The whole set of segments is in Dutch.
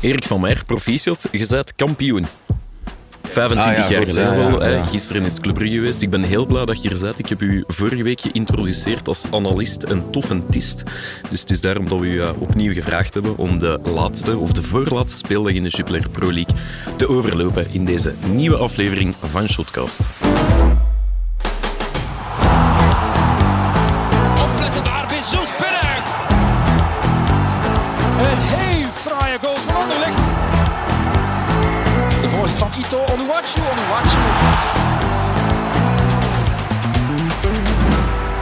Erik van Meijer, proficiat, je bent kampioen. 25 Ah, ja, jaar geleden ja, ja. Gisteren is het Club Brugge geweest. Ik ben heel blij dat je hier bent. Ik heb u vorige week geïntroduceerd als analist en toffentist. Dus het is daarom dat we u eh, opnieuw gevraagd hebben om de laatste of de voorlaatste speeldag in de Jupiler Pro League te overlopen in deze nieuwe aflevering van Shotcast. Onuwachu.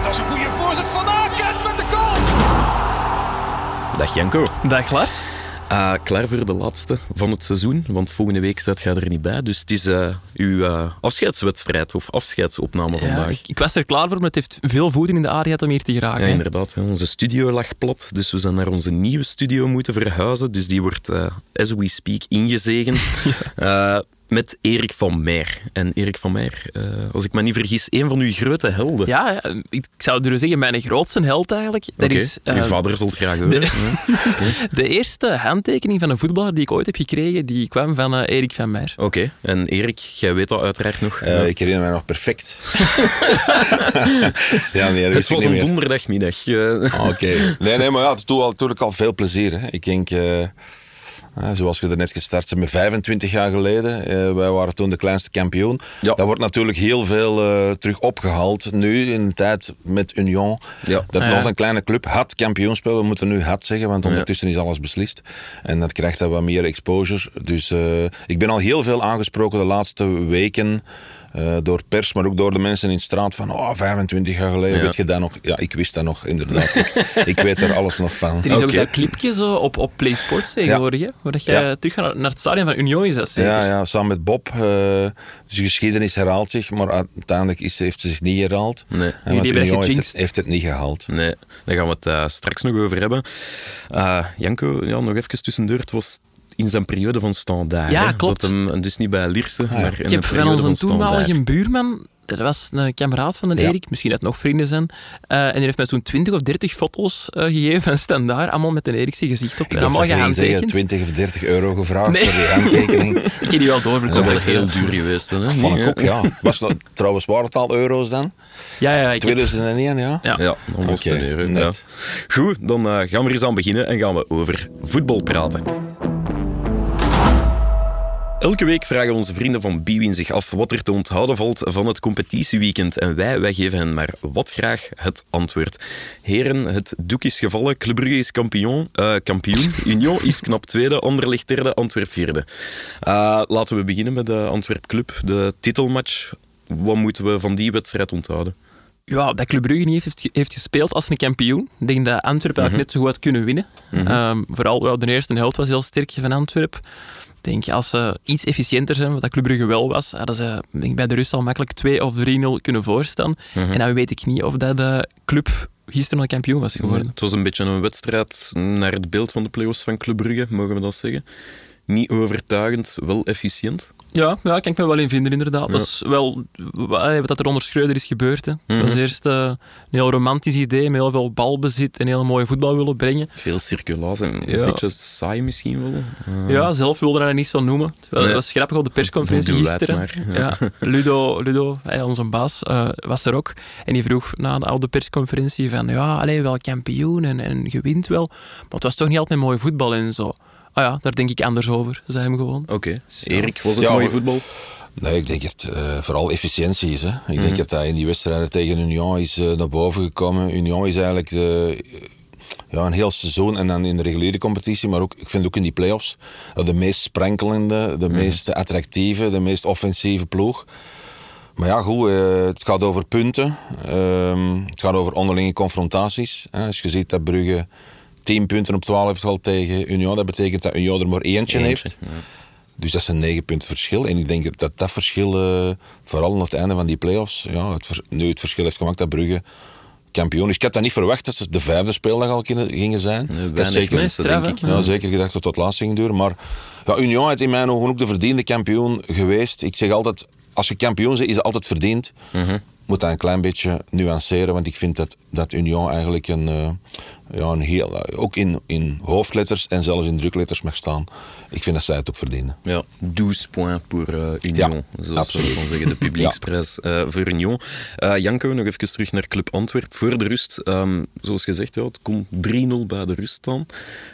Dat is een goede voorzet van Aken met de goal. Dag Janko. Dag Lars. Ah, klaar voor de laatste van het seizoen, want volgende week zit je er niet bij. Dus het is eh, uw eh, afscheidswedstrijd of afscheidsopname vandaag. ik, ik was er klaar voor, maar het heeft veel voeten in de aarde gehad om hier te geraken. Ja, hè. inderdaad. hè. Onze studio lag plat, dus we zijn naar onze nieuwe studio moeten verhuizen. Dus die wordt, eh, as we speak, ingezegend. Eh, met Erik van Meijer. En Erik van Meijer, eh, als ik me niet vergis, een van uw grote helden. Ja, ja, ik, ik zou durven zeggen, mijn grootste held eigenlijk. Dat Oké, is eh, Uw vader zult graag horen. de- de eerste handtekening van een voetballer die ik ooit heb gekregen, die kwam van eh, Erik van Meijer. Oké, en Erik, jij weet dat uiteraard nog. Eh, ik herinner mij nog perfect. ja, nee, dat het ik was een meer. donderdagmiddag. eh. Ah, Oké. Nee, nee, maar ja, het doet al- natuurlijk al veel plezier. Hè. Ik denk, eh, eh, zoals je er net gestart bent, met 25 jaar geleden. eh, wij waren toen de kleinste kampioen. Ja. Dat wordt natuurlijk heel veel eh, terug opgehaald. Nu, in de tijd met Union. Ja. Dat Ah, ja. nog een kleine club had kampioenspel. We moeten nu had zeggen, want ondertussen is alles beslist. En dat krijgt dan wat meer exposure. Dus eh, ik ben al heel veel aangesproken de laatste weken. Eh, door pers, maar ook door de mensen in de straat van oh, 25 jaar geleden, Ja. weet je dat nog? Ja, ik wist dat nog, inderdaad. ik, ik weet er alles nog van. Er is ook dat clipje zo op, op Play Sports tegenwoordig, hè, waar dat je Ja. terug gaat naar het stadion van Union is dat zeker? Ja, ja, samen met Bob. eh, dus de geschiedenis herhaalt zich, maar uiteindelijk is, heeft ze zich niet herhaald. Nee. En want hebben Union heeft het, heeft het niet gehaald. Nee, daar gaan we het eh, straks nog over hebben. Eh, Janko, ja, nog even tussendoor. Het was in zijn periode van standaard. Ja, hè, klopt. Dat hem, dus niet bij Lierse, maar in Ik de heb van onze toenmalige buurman, dat was een kameraad van de Ja. Erik, misschien dat nog vrienden zijn, eh, en die heeft mij toen 20 of 30 foto's eh, gegeven van standaard, allemaal met een Erikse gezicht op. Ik en allemaal ging zeggen gehandtekend. 20 of 30 euro gevraagd Nee. voor die handtekening. Ik heb die wel door. Dat is wel heel duur geweest. Hè? Vond ik ook, ja. Was dat, trouwens, waren het al euro's dan? Ja, ja, ik heb- 2001, ja? Ja. Ja, almost euro. Ja. Goed, dan eh, gaan we er eens aan beginnen en gaan we over voetbal praten. Elke week vragen onze vrienden van Biwin zich af wat er te onthouden valt van het competitieweekend. En wij, wij geven hen maar wat graag het antwoord. Heren, het doek is gevallen. Club Brugge is kampioen. eh, kampioen. Union is knap tweede. Anderlecht derde. Antwerp vierde. Eh, laten we beginnen met de Antwerp Club. De titelmatch. Wat moeten we van die wedstrijd onthouden? Ja, dat Club Brugge niet heeft, heeft gespeeld als een kampioen. Ik denk dat Antwerpen Mhm. eigenlijk net zo goed had kunnen winnen. Ehm, vooral ja, de eerste helft was heel sterk van Antwerpen. Denk, als ze iets efficiënter zijn, wat dat Club Brugge wel was, hadden ze denk, bij de rust al makkelijk 2 of 3-0 kunnen voorstaan. Mhm. En dan weet ik niet of dat de club gisteren al kampioen was geworden. Het was een beetje een wedstrijd naar het beeld van de play-offs van Club Brugge, mogen we dat zeggen. Niet overtuigend, wel efficiënt. Ja, ja, kan ik me wel in vinden, inderdaad. Ja. Dat is wel wat wat er onder Schreuder is gebeurd. Hè. Het was Mhm. eerst eh, een heel romantisch idee, met heel veel balbezit en heel mooie voetbal willen brengen. Veel circulatie, een Ja. beetje saai misschien wel. Eh, Ja, zelf wilde hij dat niet zo noemen. Het was, grappig op de persconferentie gisteren. maar, Ja. Ludo, Ludo hij, onze baas, eh, was er ook. En die vroeg na de, op de persconferentie van ja, allee, wel kampioen en, en je wint wel. Maar het was toch niet altijd mooi voetbal en zo. Ah ja, daar denk ik anders over, zei hem gewoon. Oké. Erik, was het Ja, mooie voetbal? Nee, ik denk dat eh, vooral efficiëntie is. Hè. Ik Mhm. denk dat hij in die wedstrijden tegen Union is eh, naar boven gekomen. Union is eigenlijk eh, ja, een heel seizoen en dan in de reguliere competitie, maar ook, ik vind ook in die play-offs, de meest sprankelende, de meest attractieve, de meest offensieve ploeg. Maar ja, goed, eh, het gaat over punten. Ehm, het gaat over onderlinge confrontaties. Hè. Als je ziet dat Brugge 10 punten op 12 heeft gehad tegen Union, dat betekent dat Union er maar eentje heeft. Ja. Dus dat is een negen punten verschil. En ik denk dat dat verschil, eh, vooral aan het einde van die play-offs, ja, het, nu het verschil heeft gemaakt dat Brugge kampioen is. Ik had dat niet verwacht dat ze de vijfde speeldag al gingen zijn. Nee, had weinig zeker, mensen, straf, denk ik. ja, zeker gedacht dat het tot laatst ging duren. Maar ja, Union is in mijn ogen ook de verdiende kampioen geweest. Ik zeg altijd, als je kampioen bent, is het altijd verdiend. Mhm. moet dat een klein beetje nuanceren, want ik vind dat, dat Union eigenlijk een, eh, ja, een heel, ook in, in hoofdletters en zelfs in drukletters mag staan. Ik vind dat zij het ook verdienen. Ja, 12 points voor eh, Union, Ja, zoals absoluut. we zeggen, de publieksprijs eh, voor Union. Eh, Janko, nog even terug naar Club Antwerp. Voor de rust, ehm, zoals gezegd, ja, het kon 3-0 bij de rust staan.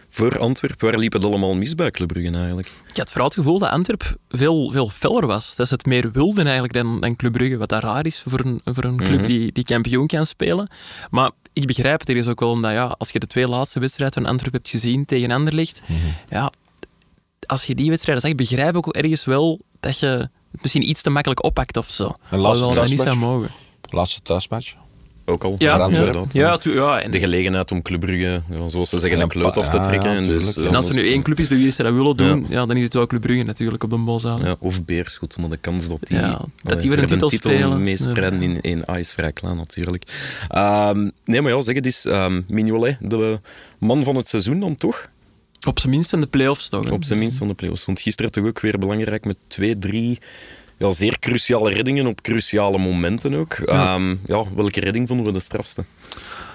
Voor Antwerp, waar liep het allemaal mis bij Club Brugge eigenlijk? Ik had vooral het gevoel dat Antwerp veel, veel feller was. Dat ze het meer wilden eigenlijk dan, dan Club Brugge, wat dat raar is voor een, voor een club Mhm. die, die kampioen kan spelen. Maar ik begrijp het ergens ook wel, omdat ja, als je de twee laatste wedstrijden van Antwerp hebt gezien tegen Anderlecht, ja, als je die wedstrijden zag, begrijp ik ook ergens wel dat je het misschien iets te makkelijk oppakt of zo. Een laatste dat niet zou thuismatch? mogen. Laatste thuismatch. Ook al, Ja, Voor ja, ja, tu- ja, en, De gelegenheid om Club Brugge, ja, zoals ze zeggen, een kloot af te trekken. ja, en dus, eh, en als er nu één club is bij wie ze dat willen doen, Ja. ja. dan is het wel Club Brugge natuurlijk op de Boszaal. Ja, of Beerschot, maar de kans dat die, Ja, dat die weer een titel spelen. strijden in één A is vrij klein natuurlijk. Ehm, nee, maar ja, zeg het eens, ehm, Mignolet, de man van het seizoen dan toch? Op zijn minst in de play-offs toch. hè? Op zijn minst van de play-offs. Want gisteren toch ook weer belangrijk met twee, drie ja, zeer cruciale reddingen op cruciale momenten ook. Ja. Ja. ja, welke redding vonden we de strafste?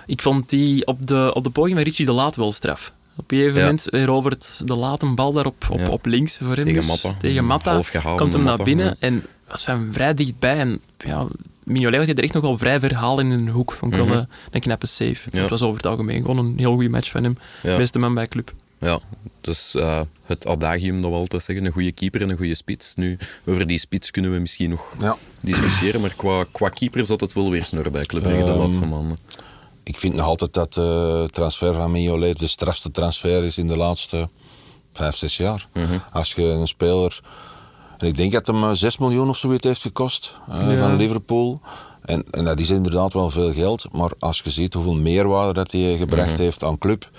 Ik vond die op de, op de poging van Richie de Laat wel straf. Op een gegeven Ja. moment verovert de Laat een bal daar op, op, Ja. op links voor hem. Tegen dus. Matta. Tegen Matta. Half gehaald Komt hem naar Matta, binnen en was hem vrij dichtbij. En ja, Mignolet had er echt nog wel vrij verhaal in een hoek. Vond ik Mhm. wel eh, een knappe save. Het was over het algemeen gewoon een heel goede match van hem. Beste man bij club. Ja, dus eh, het adagium dat we altijd zeggen, een goede keeper en een goede spits. Nu, over die spits kunnen we misschien nog Ja. discussiëren, maar qua, qua keeper zat het wel weer snor bij Club Brugge de Ehm, laatste maanden. Ik vind nog altijd dat de transfer van Mignolet de strafste transfer is in de laatste vijf, zes jaar. Als je een speler... En ik denk dat hem eh, 6 miljoen of zoiets heeft gekost eh, Ja. van Liverpool. En, en dat is inderdaad wel veel geld. Maar als je ziet hoeveel meerwaarde dat hij gebracht heeft aan club...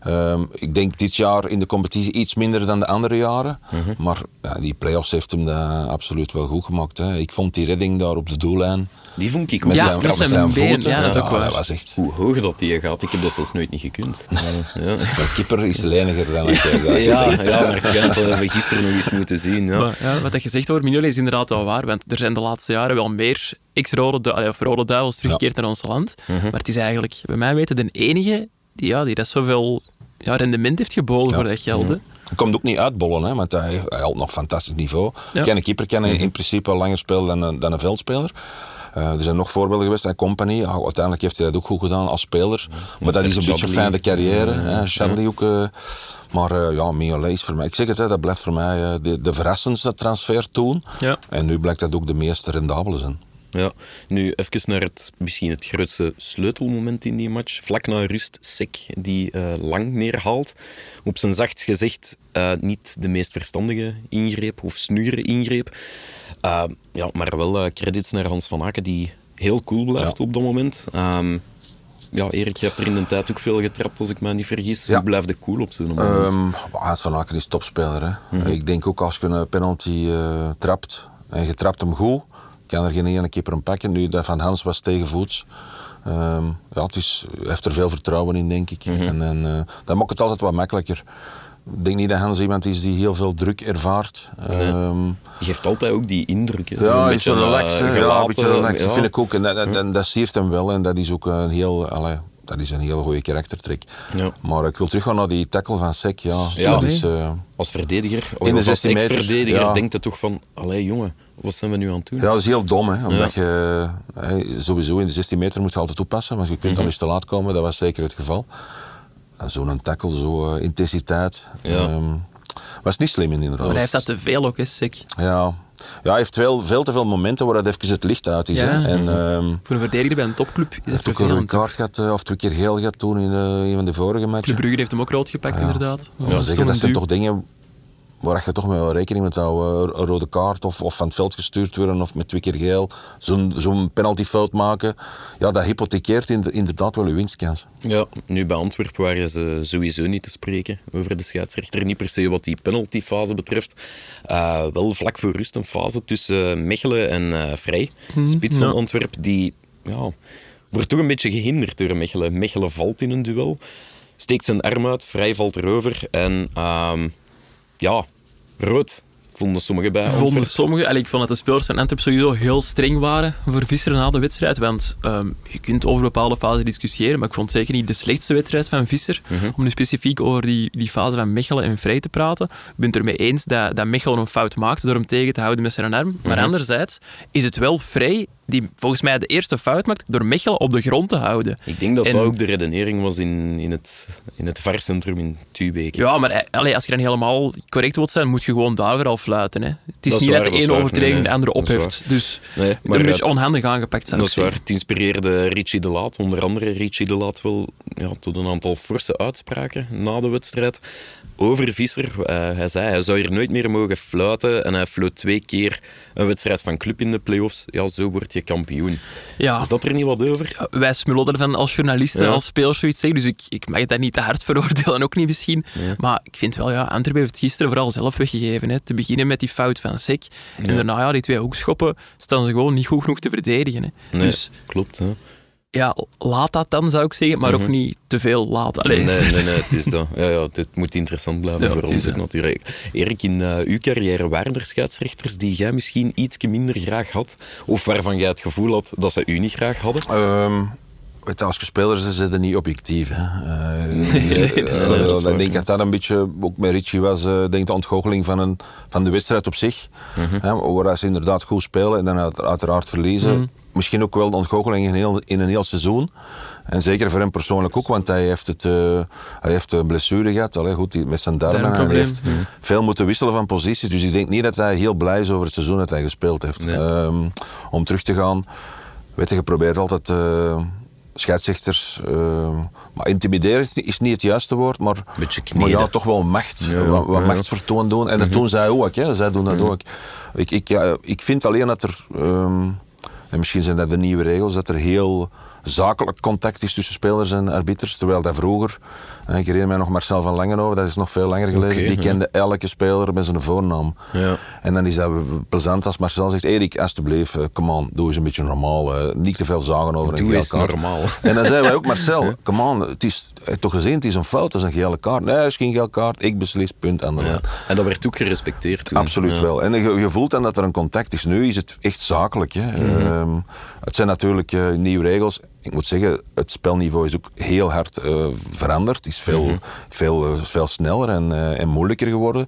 Ehm, ik denk dit jaar in de competitie iets minder dan de andere jaren. Maar ja, die play-offs heeft hem dat absoluut wel goed gemaakt. Hè. Ik vond die redding daar op de doellijn... Die vond ik ook Met Ja, zijn, met straf. met zijn zijn been, voeten. ja, dat was echt... Hoe hoog dat die gaat, ik heb dat zelfs nooit niet gekund. ja. De keeper is leniger dan ik. Ja, Ja, ja, maar het dat we gisteren nog eens moeten zien. Ja. Maar ja, wat dat gezegd over Mignolet is inderdaad wel waar. Want er zijn de laatste jaren wel meer ex-rode du- allee, of rode duivels teruggekeerd naar ons land. Mhm. Maar het is eigenlijk, bij mij weten, de enige die, ja, die dat zoveel ja, rendement heeft geboden voor dat geld. hè. Hij komt ook niet uitbollen, hè, want hij, hij had nog fantastisch niveau. Ja. Ken een keeper kan Mhm. in principe langer spelen dan een, dan een veldspeler. Eh, er zijn nog voorbeelden geweest en Company. Ja, uiteindelijk heeft hij dat ook goed gedaan als speler. Maar dat is een beetje een fijne carrière. Ja, hè. Chadli ook. eh, maar eh, ja, Mignolet is voor mij... Ik zeg het, hè, dat blijft voor mij eh, de, de verrassendste transfer toen. Ja. En nu blijkt dat ook de meest rendabele zijn. Ja, nu even naar het, misschien het grootste sleutelmoment in die match. Vlak na rust, Sek, die eh, lang neerhaalt. Op zijn zachtst gezegd eh, niet de meest verstandige ingreep of snugere ingreep. Eh, ja, maar wel credits naar Hans van Aken, die heel cool blijft Ja. op dat moment. Ehm, ja, Erik, je hebt er in de tijd ook veel getrapt, als ik me niet vergis. Ja. Hoe blijft de cool op zo'n moment? Ehm Hans van Aken is topspeler. Hè. Mhm. Ik denk ook als je een penalty trapt en je trapt hem goed, kan er geen ene keeper hem pakken. Nu, dat van Hans was tegenvoets. Ehm, ja, het is, heeft er veel vertrouwen in, denk ik. Mhm. En, en eh, dat maakt het altijd wat makkelijker. Ik denk niet dat Hans iemand is die heel veel druk ervaart. Ehm, Je geeft altijd ook die indruk. hè. ja, Een een beetje relaxed. hè. ja, een beetje relaxed. Ja. vind ik ook. En dat, siert hem wel. En dat is ook een heel, allee, dat is een heel goede karaktertrek. Ja. Maar ik wil teruggaan naar die tackle van Sek. Ja, Ja, dat is... eh, Als verdediger, In de of als 16 meter, ex-verdediger, ja. denkt je toch van... Allee, jongen, wat zijn we nu aan het doen? Ja, dat is heel dom, hè? omdat je sowieso in de 16 meter moet je altijd toepassen, want je kunt Mhm. al eens te laat komen, dat was zeker het geval. Zo'n tackle, zo'n eh, intensiteit, Ja. Was niet slim in inderdaad. Maar hij heeft dat te veel ook, hè, Sek. Ja. ja, hij heeft veel, veel te veel momenten waar het even het licht uit is. Ja. Hè? En, ehm, Voor een verdediger bij een topclub is hij dat een vervelend. kaart gehad, eh, of twee keer geel gehad toen in eh, een van de vorige Club matchen. Brugge heeft hem ook rood gepakt, Ja. inderdaad. Ja, dat is zeggen, toch dat zijn toch dingen waar je toch mee wel rekening moet houden. Een rode kaart of, of van het veld gestuurd worden of met twee keer geel. Zo'n zo'n penaltyfout maken. Ja, dat hypothekeert in- inderdaad wel je winstkans. Ja, nu bij Antwerpen waren ze sowieso niet te spreken over de scheidsrechter. Niet per se wat die penaltyfase betreft. Eh, wel vlak voor rust een fase tussen Mechelen en eh Vrij. Spits van ja. Antwerpen, die ja, wordt toch een beetje gehinderd door Mechelen. Mechelen valt in een duel, steekt zijn arm uit, Vrij valt erover en ehm, ja, rood Vonden sommigen bij vonden sommigen, allee, ik vond dat de spelers van Antwerp sowieso heel streng waren voor Visser na de wedstrijd. Want ehm, je kunt over bepaalde fasen discussiëren, maar ik vond zeker niet de slechtste wedstrijd van Visser. Mhm. Om nu specifiek over die, die fase van Mechelen en Vrij te praten. Ik ben het ermee eens dat, dat Mechelen een fout maakte door hem tegen te houden met zijn arm. Maar Mhm. anderzijds is het wel Vrij die volgens mij de eerste fout maakt door Mechelen op de grond te houden. Ik denk dat En- dat ook de redenering was in, in, het, in het VAR-centrum in Tubeke. Ja, maar eh, allee, als je dan helemaal correct wilt zijn, moet je gewoon daar weer al fluiten. Hè. Het is Dat niet waar, dat de ene overtreding Nee, de andere opheft. Dus Nee, maar een beetje onhandig aangepakt, zou Dat is waar. Het inspireerde Richie de Laat, onder andere Richie de Laat, wel ja, tot een aantal forse uitspraken na de wedstrijd over Visser. Eh, hij zei hij zou hier nooit meer mogen fluiten en hij floot twee keer een wedstrijd van club in de playoffs. Ja, zo word je kampioen. Ja. Is dat er niet wat over? Wij smullen ervan als journalisten, Ja. als spelers zoiets zeggen. Dus ik, ik mag dat niet te hard veroordelen, ook niet misschien. Maar ik vind wel, ja, Antwerpen heeft het gisteren vooral zelf weggegeven. Hè. Te beginnen met die fout van Sek. En daarna, ja, die twee hoekschoppen, staan ze gewoon niet goed genoeg te verdedigen. Hè. Nee, Dus klopt. Hè? Ja, laat dat dan, zou ik zeggen. Maar ook Mhm. niet te veel laten. Allee. Nee, nee, nee, het is dat. Ja, ja, dit moet interessant blijven Ja, voor het ons ook natuurlijk. Erik, in eh, uw carrière waren er scheidsrechters die jij misschien iets minder graag had? Of waarvan jij het gevoel had dat ze u niet graag hadden? Ehm, weet je, als je speler is, is het niet objectief. Hè. Eh, Nee, dus, dat is eh, dat ik denk dat dat een beetje, ook met Richie was, eh, denk de ontgoocheling van, een, van de wedstrijd op zich. Mhm. hè, waar ze inderdaad goed spelen en dan uit- uiteraard verliezen. Mhm. Misschien ook wel de ontgoocheling in, heel, in een heel seizoen. En zeker voor hem persoonlijk ook, want hij heeft, het, eh, hij heeft een blessure gehad allee, goed, die- met zijn darmen. En hij heeft veel moeten wisselen van posities. Dus ik denk niet dat hij heel blij is over het seizoen dat hij gespeeld heeft. Nee. Ehm, om terug te gaan, weet je, je probeert altijd eh, scheidsrechters. eh, maar intimideren is niet- het juiste woord, maar, maar ja, toch wel macht. Ja, wat wat ja, machtsvertoon doen. En dat doen zij ook. Hè. Zij doen dat ook. Ik, ik, ja, ik vind alleen dat er. ehm, en misschien zijn dat de nieuwe regels, dat er heel zakelijk contact is tussen spelers en arbiters. Terwijl dat vroeger, eh, ik herinner mij nog Marcel van Langenhoven, dat is nog veel langer geleden, die ja. kende elke speler met zijn voornaam. Ja. En dan is dat plezant als Marcel zegt, Erik, alsjeblieft, eh, come on, doe eens een beetje normaal. eh, niet te veel zagen over een Doe eens kaart. normaal. En dan zeiden wij ook, Marcel, come on, het is eh, toch gezien, het is een fout, het is een gele kaart. Nee, het is geen gele kaart, ik beslis, punt aan de Ja. En dat werd ook gerespecteerd toen. Absoluut wel. En je, je voelt dan dat er een contact is. Nu is het echt zakelijk. Hè. Mhm. Ehm, het zijn natuurlijk eh, nieuwe regels. Ik moet zeggen, het spelniveau is ook heel hard eh, veranderd. Het is veel, Mhm. veel, eh, veel sneller en, en moeilijker geworden.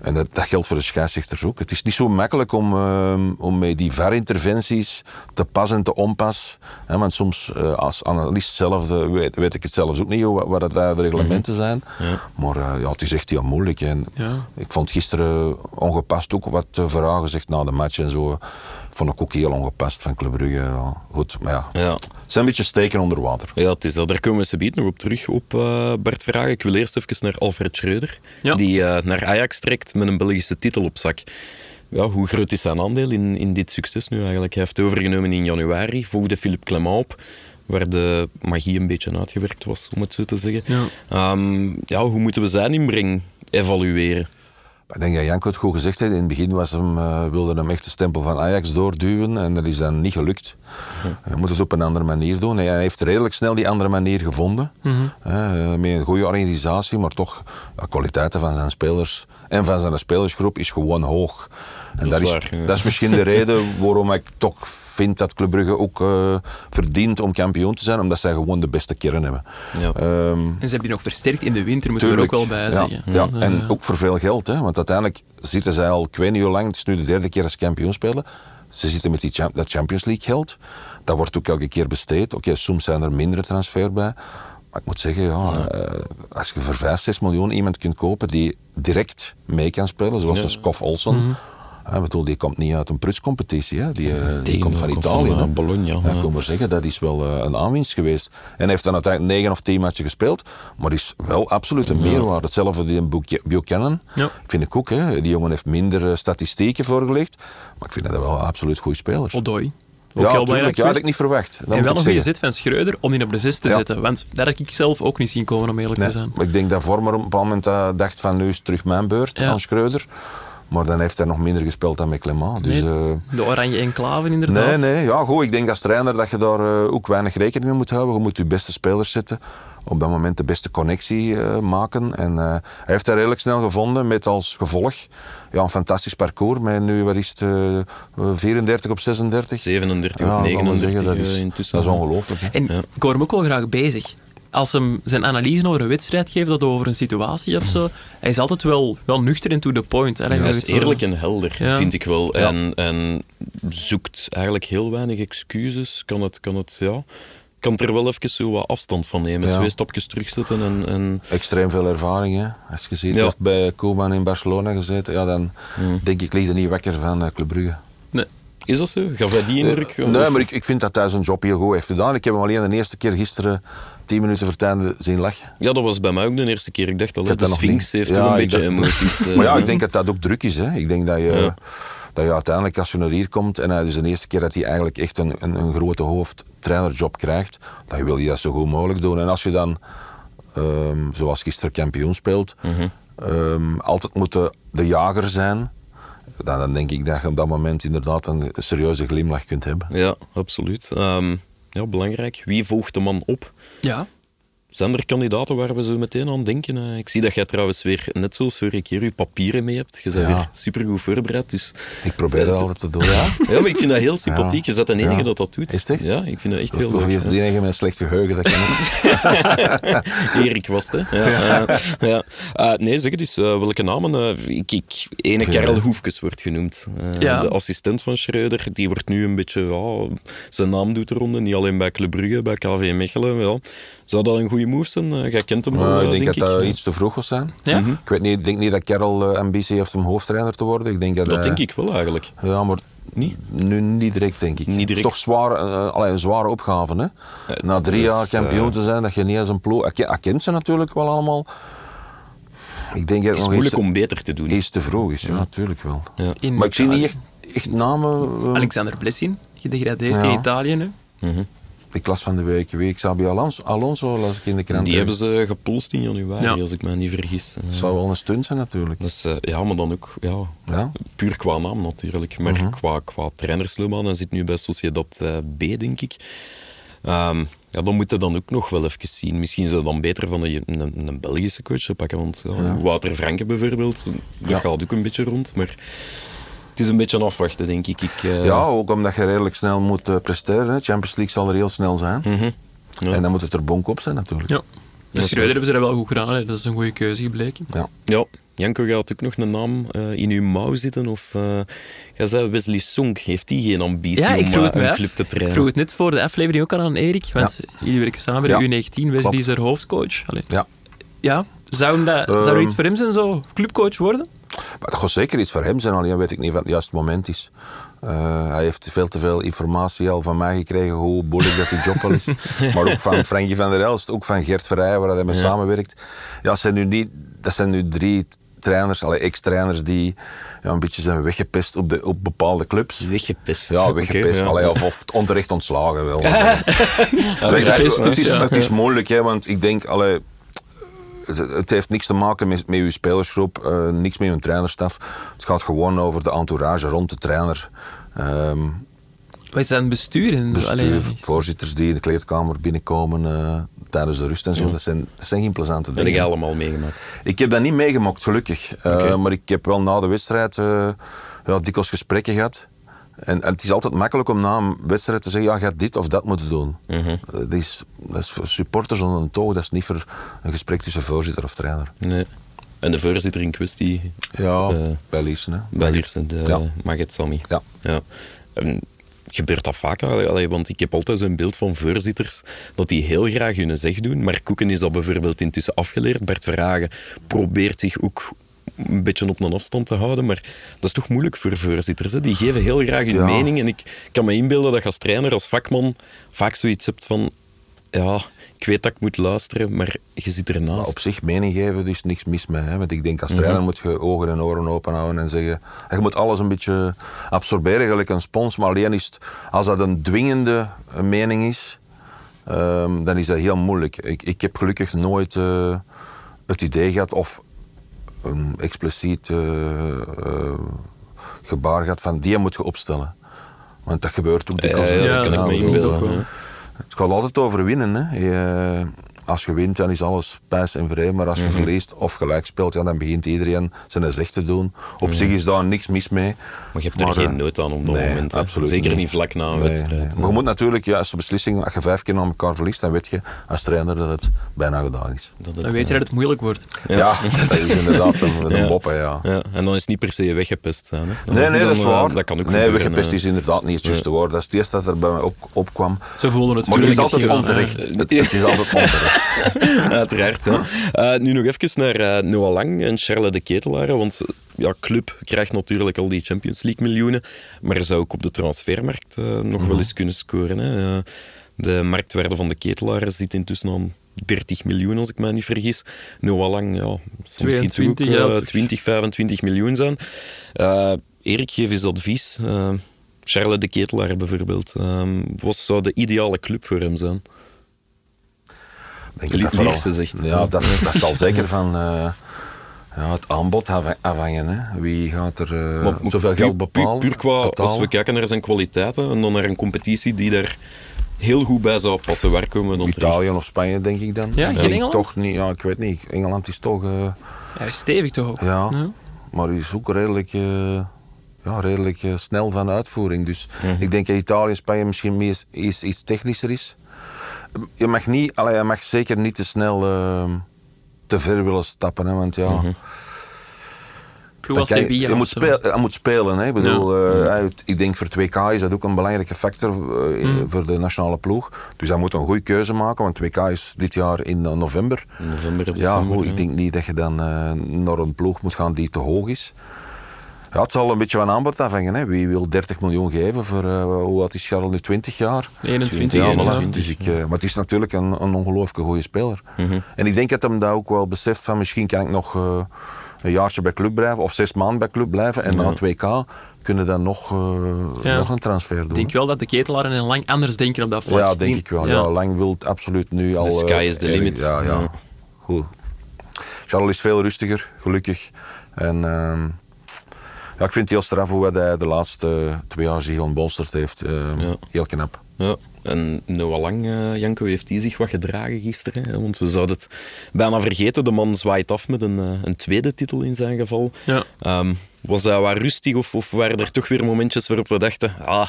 En dat, dat geldt voor de scheidsrechters ook. Het is niet zo makkelijk om, ehm, om met die VAR-interventies te pas en te onpas. Hè, want soms, als analist zelf, weet, weet ik het zelfs ook niet hoe- wat eh, de reglementen zijn. Ja. Maar ja, het is echt heel moeilijk. En Ja. ik vond gisteren ongepast ook wat vragen gezegd na de match en zo. Vond ik ook heel ongepast van Club Brugge. Ja. Goed, maar ja. Ja. Het zijn een beetje steken onder water. Ja, het is dat. Daar komen we zo nog op terug op eh, Bart Vragen. Ik wil eerst even naar Alfred Schreuder, Ja. die eh, naar Ajax trekt met een Belgische titel op zak. Ja, hoe groot is zijn aandeel in, in dit succes nu eigenlijk? Hij heeft overgenomen in januari, volgde Philippe Clement op, waar de magie een beetje uitgewerkt was, om het zo te zeggen. Ja. Ehm, ja, hoe moeten we zijn inbreng evalueren? Ik denk dat Janko het goed gezegd heeft. In het begin was hem, eh, wilde hem echt de stempel van Ajax doorduwen en dat is dan niet gelukt. Je moet het op een andere manier doen. Hij heeft redelijk snel die andere manier gevonden. Eh, met een goede organisatie, maar toch de kwaliteiten van zijn spelers en van zijn spelersgroep is gewoon hoog. En Dat dat, is is, waar, ja. dat is misschien de reden waarom ik toch vind dat Club Brugge ook eh, verdient om kampioen te zijn, omdat zij gewoon de beste kern hebben. Ja. Ehm, En ze hebben die nog versterkt in de winter, moeten we er ook wel bij ja, zeggen. Ja, en eh, ook voor veel geld. Hè? Want uiteindelijk zitten zij al, ik weet niet hoe lang, het is nu de derde keer als kampioen spelen. Ze zitten met die dat Champions League geld. Dat wordt ook elke keer besteed. Oké, soms zijn er mindere transfer bij. Maar ik moet zeggen, ja, eh, als je voor 5, 6 miljoen iemand kunt kopen die direct mee kan spelen, zoals Ja. Skof Olsen. Hè, bedoel, die komt niet uit een prutscompetitie. Hè? Die, eh, die komt van Italië. van, Bologna, Ja, ik wil maar zeggen, dat is wel eh, een aanwinst geweest. En heeft dan uiteindelijk 9 of 10 matchen gespeeld, maar is wel absoluut een meerwaarde. Hetzelfde die in Buch- Buchanan, Ja. vind ik ook. Hè. Die jongen heeft minder eh, statistieken voorgelegd, maar ik vind dat wel absoluut goede spelers. Odoi. Ook ja, heel tuurlijk, ja, had ik niet verwacht. Dat En wel een goede zet van Schreuder om die op de 6 te Ja. zetten. Want dat had ik zelf ook niet zien komen, om eerlijk Nee, te zijn. maar ik denk dat Vormer op een bepaald moment dacht van nu is het terug mijn beurt Ja. aan Schreuder. Maar dan heeft hij nog minder gespeeld dan met Clement. Dus, Nee. eh, De oranje enclave inderdaad. Nee, nee. Ja, goed, ik denk als trainer dat je daar eh, ook weinig rekening mee moet houden. Je moet je beste spelers zetten. Op dat moment de beste connectie eh, maken. En eh, hij heeft dat redelijk snel gevonden met als gevolg ja, een fantastisch parcours. Met nu, wat is het, eh, eh, 34 op 36? 37 Ja, of kan men 39 zeggen, dat eh, is, intussen. dat is ongelooflijk. hè. En Ja. ik hoor hem ook wel graag bezig. Als hem zijn analyse over een wedstrijd geeft, dat over een situatie of zo, hij is altijd wel, wel nuchter en to the point. hè. Ja, hij is wel- eerlijk en helder, Ja. vind ik wel. Ja. En, en zoekt eigenlijk heel weinig excuses. Kan het, kan het, ja... Kan er wel even zo wat afstand van nemen. Ja. Twee stapjes terugzetten en... en Extreem veel ervaring. Hè. Als je ziet, Ja. hij heeft bij Koeman in Barcelona gezeten. Ja, dan Hmm. denk ik, ligt er niet wakker van eh, Club Brugge. Nee. Is dat zo? Gaf hij die indruk? Eh, nee, maar ik, ik vind dat hij zijn job heel goed heeft gedaan. Ik heb hem alleen de eerste keer gisteren tien minuten voor het einde zien lachen. Ja, dat was bij mij ook de eerste keer. Ik dacht al, Ik de dat Sphinx heeft Ja, een beetje dacht- emoties. eh, Maar ja, ik denk dat dat ook druk is. Hè. Ik denk dat je, Ja. dat je uiteindelijk, als je naar hier komt en het is de eerste keer dat hij eigenlijk echt een, een, een grote hoofdtrainerjob krijgt, dan wil je dat zo goed mogelijk doen. En als je dan, ehm, zoals gisteren kampioen speelt, Mhm. ehm, altijd moet de, de jager zijn, dan, dan denk ik dat je op dat moment inderdaad een serieuze glimlach kunt hebben. Ja, absoluut. Ehm, ja, belangrijk. Wie volgt de man op? Ja, Zijn er kandidaten waar we zo meteen aan denken? Eh, ik zie dat jij trouwens weer, net zoals vorige keer, je papieren mee hebt. Je bent Ja. weer supergoed voorbereid. Dus... Ik probeer dat altijd te doen. Ja? Ja, maar ik vind dat heel sympathiek. Je bent de enige Ja. dat dat doet. Is het echt? Ja, ik vind dat echt heel leuk. is het de enige met een slecht geheugen dat kan? Erik was het, hè? Ja, ja. Eh, nee, zeg eh, welke namen? eh, ik, ik, ene Karel. Hoefkes wordt genoemd. Eh, Ja. De assistent van Schreuder. Die wordt nu een beetje... Ja, zijn naam doet de ronde. Niet alleen bij Club Brugge, bij KV Mechelen. Ja. Zou dat een goede move zijn? Eh, jij kent hem al, Maar eh, ik denk, denk dat dat Ja. iets te vroeg was zijn. Ja? Ik weet niet, ik denk niet dat Karel eh, ambitie heeft om hoofdtrainer te worden. Ik denk dat, Dat denk ik wel eigenlijk. Ja, maar Niet? nu niet direct, denk ik. Niet direct. Het is toch zwaar, allee, een zware opgave. Hè? Na drie dus, jaar kampioen te zijn, dat je niet als een ploeg... Hij, ke- hij kent ze natuurlijk wel allemaal. Ik denk dat Het is nog moeilijk iets, om beter te doen. iets te vroeg is. Ja, natuurlijk wel. Ja. Maar ik zie niet echt, echt namen... Alexander Blessin, gedegradeerd Ja. in Italië nu. Mhm. Ik las van de week, week Xabi Alonso, Alonso las ik in de krant. Die hebben ze gepolst in januari, Ja. als ik me niet vergis. Het zou wel een stunt zijn natuurlijk. Dat eh, ja, maar dan ook ja, Ja. puur qua naam natuurlijk. Maar Mhm. qua, qua trainersloopbaan, hij zit nu bij Sociedad eh, B, denk ik. Ehm, ja, dan moet je dan ook nog wel even zien. Misschien is het dan beter van een, een, een Belgische coach te pakken. Want ja, Wouter Franke bijvoorbeeld, dat Ja. gaat ook een beetje rond. Maar het is een beetje afwachten, denk ik. ik eh, Ja, ook omdat je redelijk snel moet eh, presteren. hè. Champions League zal er heel snel zijn. mhm. Ja. En dan moet het er bonk op zijn natuurlijk. Ja. De Schreuder hebben ze dat wel goed gedaan. hè. Dat is een goede keuze gebleken. Ja. Ja, Janko gaat ook nog een naam eh, in uw mouw zitten. Of uh, zei Wesley Sonk, heeft die geen ambitie Ja, ik om vroeg het mij een af. club te Ik trainen? vroeg het net voor de aflevering ook al aan Erik, want jullie werken samen bij de Ja, U19. Wesley klopt. is er hoofdcoach. Allee. Ja. Ja, zou, dat, zou er Ehm. iets voor hem zijn, zo clubcoach worden? Maar dat gaat zeker iets voor hem zijn, alleen weet ik niet of het juiste moment is. Eh, hij heeft veel te veel informatie al van mij gekregen, hoe moeilijk dat die job wel is. maar ook van Frankie van der Elst, ook van Gert Verrijen, waar hij mee samenwerkt. Ja, dat zijn nu, niet, dat zijn nu drie trainers, ex-trainers, die ja, een beetje zijn weggepest op, de, op bepaalde clubs. Weggepest. Ja, weggepest. Ja. allee, of, of onterecht ontslagen wel. Weggepest, het, is, het is moeilijk, hè, want ik denk, allee, het, het heeft niks te maken met, met uw spelersgroep, eh, niks met uw trainerstaf. Het gaat gewoon over de entourage rond de trainer. Ehm, Wij zijn bestuur. En, bestuur, allee, voorzitters die in de kleedkamer binnenkomen eh, tijdens de rust en zo. Dat, zijn, dat zijn geen plezante Dat heb dingen. je allemaal meegemaakt. Ik heb dat niet meegemaakt, gelukkig. Eh. Maar ik heb wel na de wedstrijd eh, ja, dikwijls gesprekken gehad. En, en het is altijd makkelijk om na een wedstrijd te zeggen, ja, je had dit of dat moeten doen. Mhm. Eh, dat, is, dat is voor supporters onder een toog, dat is niet voor een gesprek tussen voorzitter of trainer. Nee. En de voorzitter in kwestie, Ja, Eh, bij Liesen, hè. bij Liersen, de Ja. Maget Sami. Ja. Ja. Gebeurt dat vaak? Allee, want ik heb altijd zo'n beeld van voorzitters dat die heel graag hun zeg doen. Maar Koeken is dat bijvoorbeeld intussen afgeleerd. Bert Verhagen probeert zich ook een beetje op een afstand te houden. Maar dat is toch moeilijk voor voorzitters. Hè? Die geven heel graag hun Ja. mening. En ik kan me inbeelden dat je als trainer, als vakman, vaak zoiets hebt van... Ja, ik weet dat ik moet luisteren, maar je zit Maar ernaast. op zich mening geven, dus niks mis mee. Hè? Want ik denk als Mhm. trainer moet je ogen en oren open houden en zeggen... En je moet alles een beetje absorberen, gelijk een spons. Maar alleen is het, als dat een dwingende mening is, ehm, dan is dat heel moeilijk. Ik, ik heb gelukkig nooit eh, het idee gehad, of een expliciet eh, eh, gebaar gehad van die moet je opstellen. Want dat gebeurt ook dikwijls. ja, hè. dat kan ik me inbeelden, eh, ja. Het gaat altijd over winnen. Hè. Je, als je wint, dan is alles pijs en vrij. Maar als je Mhm. verliest of gelijk speelt, ja, dan begint iedereen zijn zegt te doen. Op zich is daar niks mis mee. Maar je hebt er Maar, geen eh, nood aan op dat nee, moment. absoluut Zeker niet. niet vlak na een Nee, wedstrijd. nee. Maar je moet natuurlijk, ja, als de beslissing, als je vijf keer aan elkaar verliest, dan weet je als trainer dat het bijna gedaan is. Dat het, Dan weet je eh, dat het moeilijk wordt. Ja, dat is inderdaad een, een Ja. boppe, ja. Ja, en dan is het niet per se weggepest zijn. Hè. Nee, nee, dat is eh, waar. Dat kan ook nee, weggepest is inderdaad niet het juiste woord. Dat is het eerste dat er bij mij op, opkwam. Ze voelen het. Maar het is altijd onterecht. het is altijd onterecht. Uiteraard. Hè. Eh, nu nog even naar eh, Noah Lang en Charles de Ketelaar. Want ja, club krijgt natuurlijk al die Champions League miljoenen. Maar zou ook op de transfermarkt eh, nog wel eens kunnen scoren. Hè. De marktwaarde van de Ketelaar zit intussen aan 30 miljoen, als ik me niet vergis. Noah Lang, ja, soms ook 22, ja, toch. 20, 25 miljoen zijn. Erik, geef eens advies. Eh, Charles de Ketelaar bijvoorbeeld. Eh, wat zou de ideale club voor hem zijn? Denk Li- dat zegt. Ja, dat, dat zal zeker van eh, ja, het aanbod afha- afhangen. Hè. Wie gaat er eh, Maar zoveel puur- geld bepalen? Puur, puur qua, als we kijken naar zijn kwaliteiten en dan naar een competitie die daar heel goed bij zou passen, waar komen we dan terecht? Italië of Spanje, denk ik dan. Ja, geen Engeland? Toch niet, ja, ik weet niet. Engeland is toch... eh, Hij is stevig toch ook? Ja. Maar die is ook redelijk, eh, ja, redelijk snel van uitvoering. Dus Mhm. ik denk dat Italië en Spanje misschien meer iets technischer is. Je mag, niet, allee, je mag zeker niet te snel eh, te ver willen stappen. Hè, want ja. Ploeg als kan je, moet speel- je moet spelen. Hè. Ik, bedoel, Ja. eh, uit- ik denk voor 2K is dat ook een belangrijke factor eh, Mhm. voor de nationale ploeg. Dus hij moet een goede keuze maken, want 2K is dit jaar in eh, november. In november of Ja, december, goed, ja. ik denk niet dat je dan eh, naar een ploeg moet gaan die te hoog is. Ja, het zal een beetje van aanbod afhangen. Hè. Wie wil 30 miljoen geven voor, eh, hoe oud is Charles nu, 20 jaar? 21. Ja, ja. voilà. 21, Dus ik, eh, maar het is natuurlijk een, een ongelooflijke goede speler. Mhm. En ik denk dat hem dat ook wel beseft van misschien kan ik nog eh, een jaartje bij club blijven of zes maanden bij club blijven en na 2K kunnen dan nog, Ja. nog een transfer doen. Ik denk wel dat de ketelaren en lang anders denken op dat vlak. ja, denk ik wel. Ja. Lang wil absoluut nu al. sky eh, is the erg- limit. Ja, ja. Ja. Goed. Charles is veel rustiger, gelukkig. En ehm, ja, ik vind het heel straf hoe hij de laatste twee jaar zich ontbolsterd heeft. Ehm, Ja. Heel knap. Ja. En Noah Lang, eh, Janko, heeft hij zich wat gedragen gisteren? Hè? Want we zouden het bijna vergeten. De man zwaait af met een, eh, een tweede titel in zijn geval. Ja. Ehm, was hij wat rustig of, of waren er toch weer momentjes waarop we dachten, ah,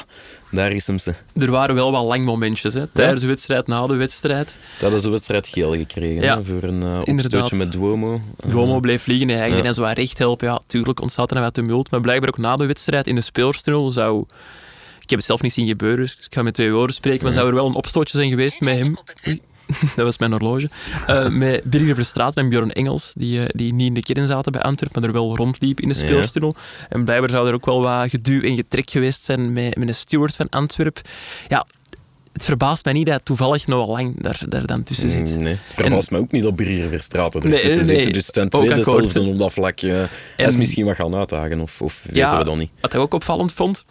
daar is hem ze. Er waren wel wat lang momentjes. Hè. Tijdens de wedstrijd, na de wedstrijd. Dat is de wedstrijd geel gekregen Ja, hè, voor een inderdaad. opstootje met Duomo. Duomo bleef liggen en hij ging ja. en zo recht helpen. Ja, tuurlijk ontstaat er wat tumult. Maar blijkbaar ook na de wedstrijd in de spelerstunnel zou... Ik heb het zelf niet zien gebeuren, dus ik ga met twee woorden spreken. Maar zou er wel een opstootje zijn geweest met hem... Dat was mijn horloge. Eh, met Birger Verstraeten en Bjorn Engels, die, eh, die niet in de kern zaten bij Antwerpen, maar er wel rondliepen in de Ja. spelerstunnel. En blijkbaar zou er ook wel wat geduw en getrek geweest zijn met, met een steward van Antwerpen. Ja, het verbaast mij niet dat toevallig Noah Lang daar, daar dan tussen zit. Mm, Nee, het verbaast me ook niet dat Birger Verstraeten Nee, ertussen nee, zit. Dus het zijn twee dezelfde op dat vlak. hij is En- misschien wat gaan uitdagen, of, of weten we dat niet. Wat ik ook opvallend vond,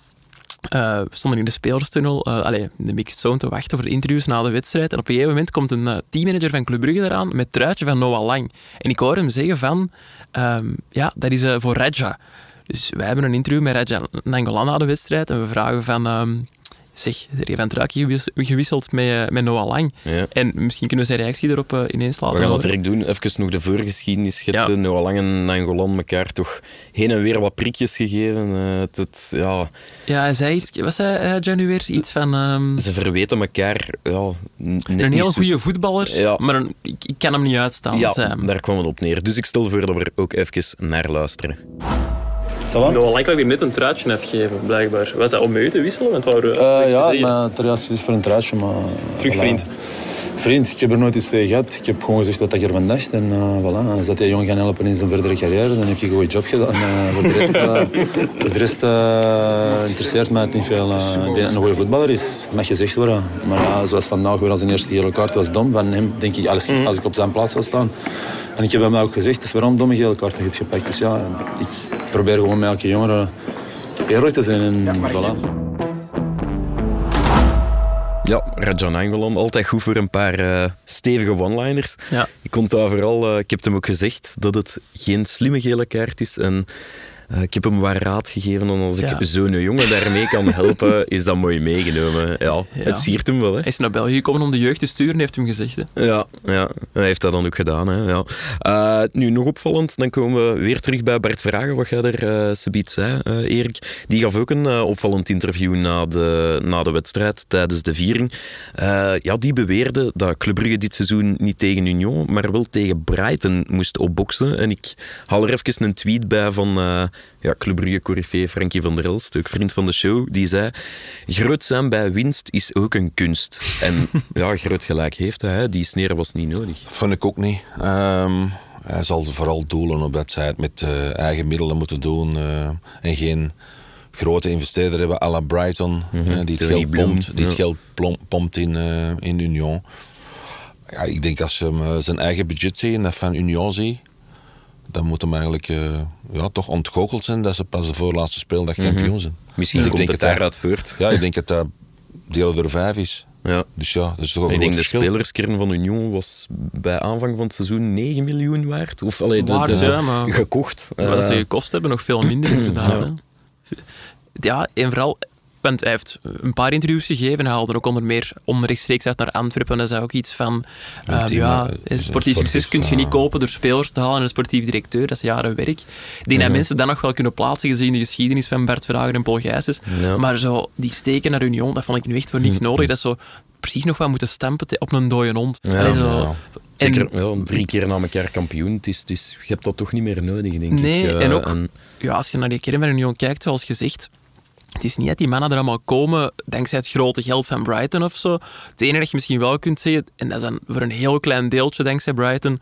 eh, we stonden in de spelerstunnel, eh allee, de mixed zone te wachten voor de interviews na de wedstrijd. En op een gegeven moment komt een eh, teammanager van Club Brugge eraan met truitje van Noah Lang. En ik hoor hem zeggen van, ehm, ja, dat is voor Raja. Dus wij hebben een interview met Raja Nangolan na de wedstrijd en we vragen van... ehm, Zeg, er heeft een truikje gewis- gewisseld met, eh, met Noah Lang. Ja. En misschien kunnen we zijn reactie erop eh, ineens laten We gaan horen. direct doen. Even nog de voorgeschiedenis schetsen. Ja. Noah Lang en Nangolan elkaar toch heen en weer wat prikjes gegeven. Eh, ja, Ja, hij zei iets... Raja nu weer? Iets van... ehm, ze verweten elkaar ja, een heel goede voetballer, Ja. maar een- ik, ik kan hem niet uitstaan. Ja, hij. daar kwam het op neer. Dus ik stel voor dat we er ook even naar luisteren. Noah Lang wou weer net een truitje afgeven, blijkbaar. Was dat om mee te wisselen? Want waren, Eh, ja, maar eerste is voor een truitje, maar... Terug voilà. vriend. Vriend, ik heb er nooit iets tegen gehad. Ik heb gewoon gezegd wat ik ervan dacht. En eh voilà, als dat die jongen gaan helpen in zijn verdere carrière, dan heb je een goede job gedaan. Eh, voor de rest, voor de rest eh, interesseert mij het niet veel. ik denk dat hij een goede voetballer is. Dat mag gezegd worden. Maar ja, zoals vandaag weer als een eerste gele kaart was dom. Van hem denk ik, als, ik- als ik op zijn plaats zou staan. En ik heb hem ook gezegd, het is waarom een domme gele kaart hebt gepakt. Dus ja, ik probeer gewoon met elke jongen eerlijk te zijn. En voilà. Ja, Rajan Angolan, altijd goed voor een paar eh, stevige one-liners. Ja. Ik kon daar vooral, eh, ik heb hem ook gezegd, dat het geen slimme gele kaart is. En eh, ik heb hem waar raad gegeven. En als Ja. ik zo'n jongen daarmee kan helpen, is dat mooi meegenomen. Ja, Ja. het siert hem wel. Hè. Hij is naar België gekomen om de jeugd te sturen, heeft hem gezegd. Hè. Ja, ja, hij heeft dat dan ook gedaan. Hè, ja. Eh, nu, nog opvallend, dan komen we weer terug bij Bart Vragen, wat jij er uh, subiet zei, eh, Erik. Die gaf ook een eh, opvallend interview na de, na de wedstrijd, tijdens de viering. Eh, ja, die beweerde dat Club Brugge dit seizoen niet tegen Union, maar wel tegen Brighton moest opboksen. En ik haal er even een tweet bij van eh, ja, Club Brugge coryfee Frankie van der Elst, ook vriend van de show, die zei groot zijn bij winst is ook een kunst. En ja, groot gelijk heeft hij, die sneer was niet nodig. Vond ik ook niet. Ehm, hij zal vooral doelen op dat zij het met eh, eigen middelen moeten doen eh, en geen grote investeerder hebben à la Brighton, eh, die het Tony geld pompt, die het geld pompt in, in Union. Ja, ik denk als je hem, zijn eigen budget ziet en dat van Union ziet, dan moet hem eigenlijk eh, ja, toch ontgoocheld zijn dat ze pas de voorlaatste speeldag kampioen zijn. Misschien Dus ik komt denk het dat daaruit voort. Ja, ik denk dat dat deel er vijf is. Ja. Dus ja, dat is toch ook Ik een denk groot de verschil. spelerskern van Union was bij aanvang van het seizoen 9 miljoen waard. Of allee, de, Waard, de- ja, maar- gekocht. Maar dat ze Eh, gekost hebben, nog veel minder inderdaad. Ja. hè. Ja, en vooral, want hij heeft een paar interviews gegeven. Hij haalde ook onder meer onrechtstreeks uit naar Antwerpen. En hij zei ook iets van, ehm, ja, eh, is een sportief succes kun je niet ja. kopen door spelers te halen en een sportief directeur. Dat is jaren werk. Ik denk dat mensen dat nog wel kunnen plaatsen gezien de geschiedenis van Bert Verhagen en Paul Gijsens. Ja. Maar zo, die steken naar Union, dat vond ik nu echt voor niks nodig. Dat is zo precies nog wat moeten stampen op een dode hond. Ja, Allee, zo. ja. Zeker ja, drie keer na elkaar kampioen. Het is, het is, je hebt dat toch niet meer nodig, denk Nee, ik. Eh, en ook- ja, als je naar die kern van Union kijkt, zoals gezegd, het is niet dat die mannen er allemaal komen dankzij het grote geld van Brighton of zo. Het enige dat je misschien wel kunt zeggen, en dat is dan voor een heel klein deeltje dankzij Brighton,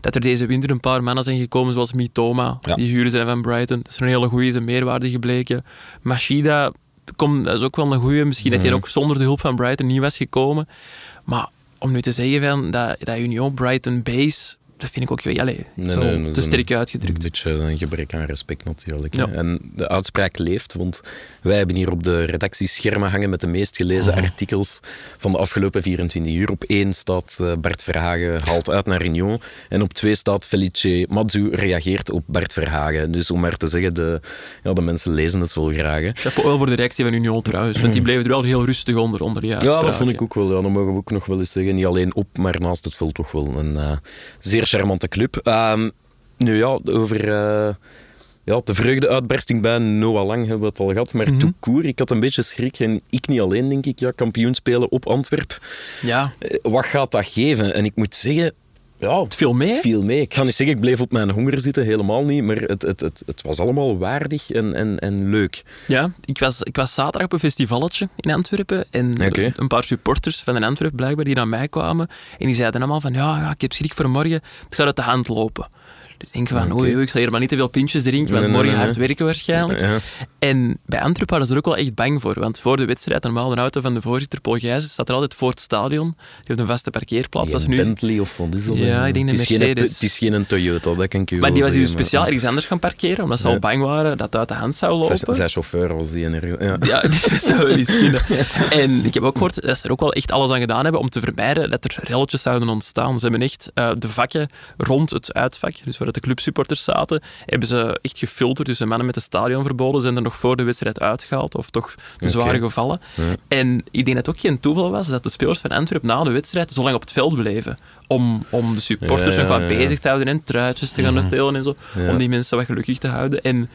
dat er deze winter een paar mannen zijn gekomen zoals Mitoma, Ja. die huren zijn van Brighton. Dat is een hele goede, is een meerwaarde gebleken. Machida, komt, dat is ook wel een goede. Misschien dat hij ook zonder de hulp van Brighton niet was gekomen. Maar om nu te zeggen van dat, dat Union Brighton base, dat vind ik ook wel allee, Nee, nee, te een- sterk uitgedrukt. Een beetje een gebrek aan respect natuurlijk. Ja. En de uitspraak leeft, want wij hebben hier op de redactie schermen hangen met de meest gelezen artikels van de afgelopen 24 uur. Op één staat eh, Bart Verhagen haalt uit naar Union en op twee staat Felice Madzu reageert op Bart Verhagen. Dus om maar te zeggen, de, ja, de mensen lezen het wel graag. hè. Chapeau wel voor de reactie van Union trouwens, want die bleven er wel heel rustig onder, onder Ja, dat vond ik ook wel. Ja, dat mogen we ook nog wel eens zeggen. Niet alleen op, maar naast het veld toch wel een eh, zeer charmante club. Ehm, nu ja, over eh, ja, de vreugdeuitbarsting bij Noah Lang hebben we het al gehad. Maar mm ik had een beetje schrik. En ik niet alleen, denk ik. Ja, kampioen spelen op Antwerp. Ja, Eh, wat gaat dat geven? En ik moet zeggen... Ja, het viel mee. het viel mee. Ik ga niet zeggen, ik bleef op mijn honger zitten, helemaal niet. Maar het, het, het, het was allemaal waardig en, en, en leuk. Ja, ik was, ik was zaterdag op een festivalletje in Antwerpen en een paar supporters van Antwerpen blijkbaar die naar mij kwamen en die zeiden allemaal van ja, ja ik heb schrik voor morgen, het gaat uit de hand lopen. Dus ik denk van, oei, oei, ik zal hier maar niet te veel pintjes drinken, want Nee, morgen nee, hard werken waarschijnlijk. Ja. En bij Antwerpen hadden ze er ook wel echt bang voor, want voor de wedstrijd, normaal de auto van de voorzitter Paul Gijs staat er altijd voor het stadion. Die heeft een vaste parkeerplaats. Was nu, Bentley of wat is dat? Ja, ik denk het is geen- Mercedes. Het is geen Toyota, dat kan ik je maar die was nu speciaal ergens anders gaan parkeren, omdat ze al bang waren dat het uit de hand zou lopen. Zijn, zijn chauffeur was die. En ja. Ja, dat zou wel eens kunnen. En ik heb ook gehoord dat ze er ook wel echt alles aan gedaan hebben om te vermijden dat er relletjes zouden ontstaan. Ze hebben echt eh, de vakken rond het uitvak, dus waar de clubsupporters zaten, hebben ze echt gefilterd. Dus de mannen met de stadion verboden zijn er nog voor de wedstrijd uitgehaald, of toch de zware gevallen. En ik denk dat het ook geen toeval was dat de spelers van Antwerpen na de wedstrijd zo lang op het veld bleven. Om, om de supporters Ja, nog wat bezig te houden en truitjes te gaan uitdelen en zo. Om die mensen wat gelukkig te houden. En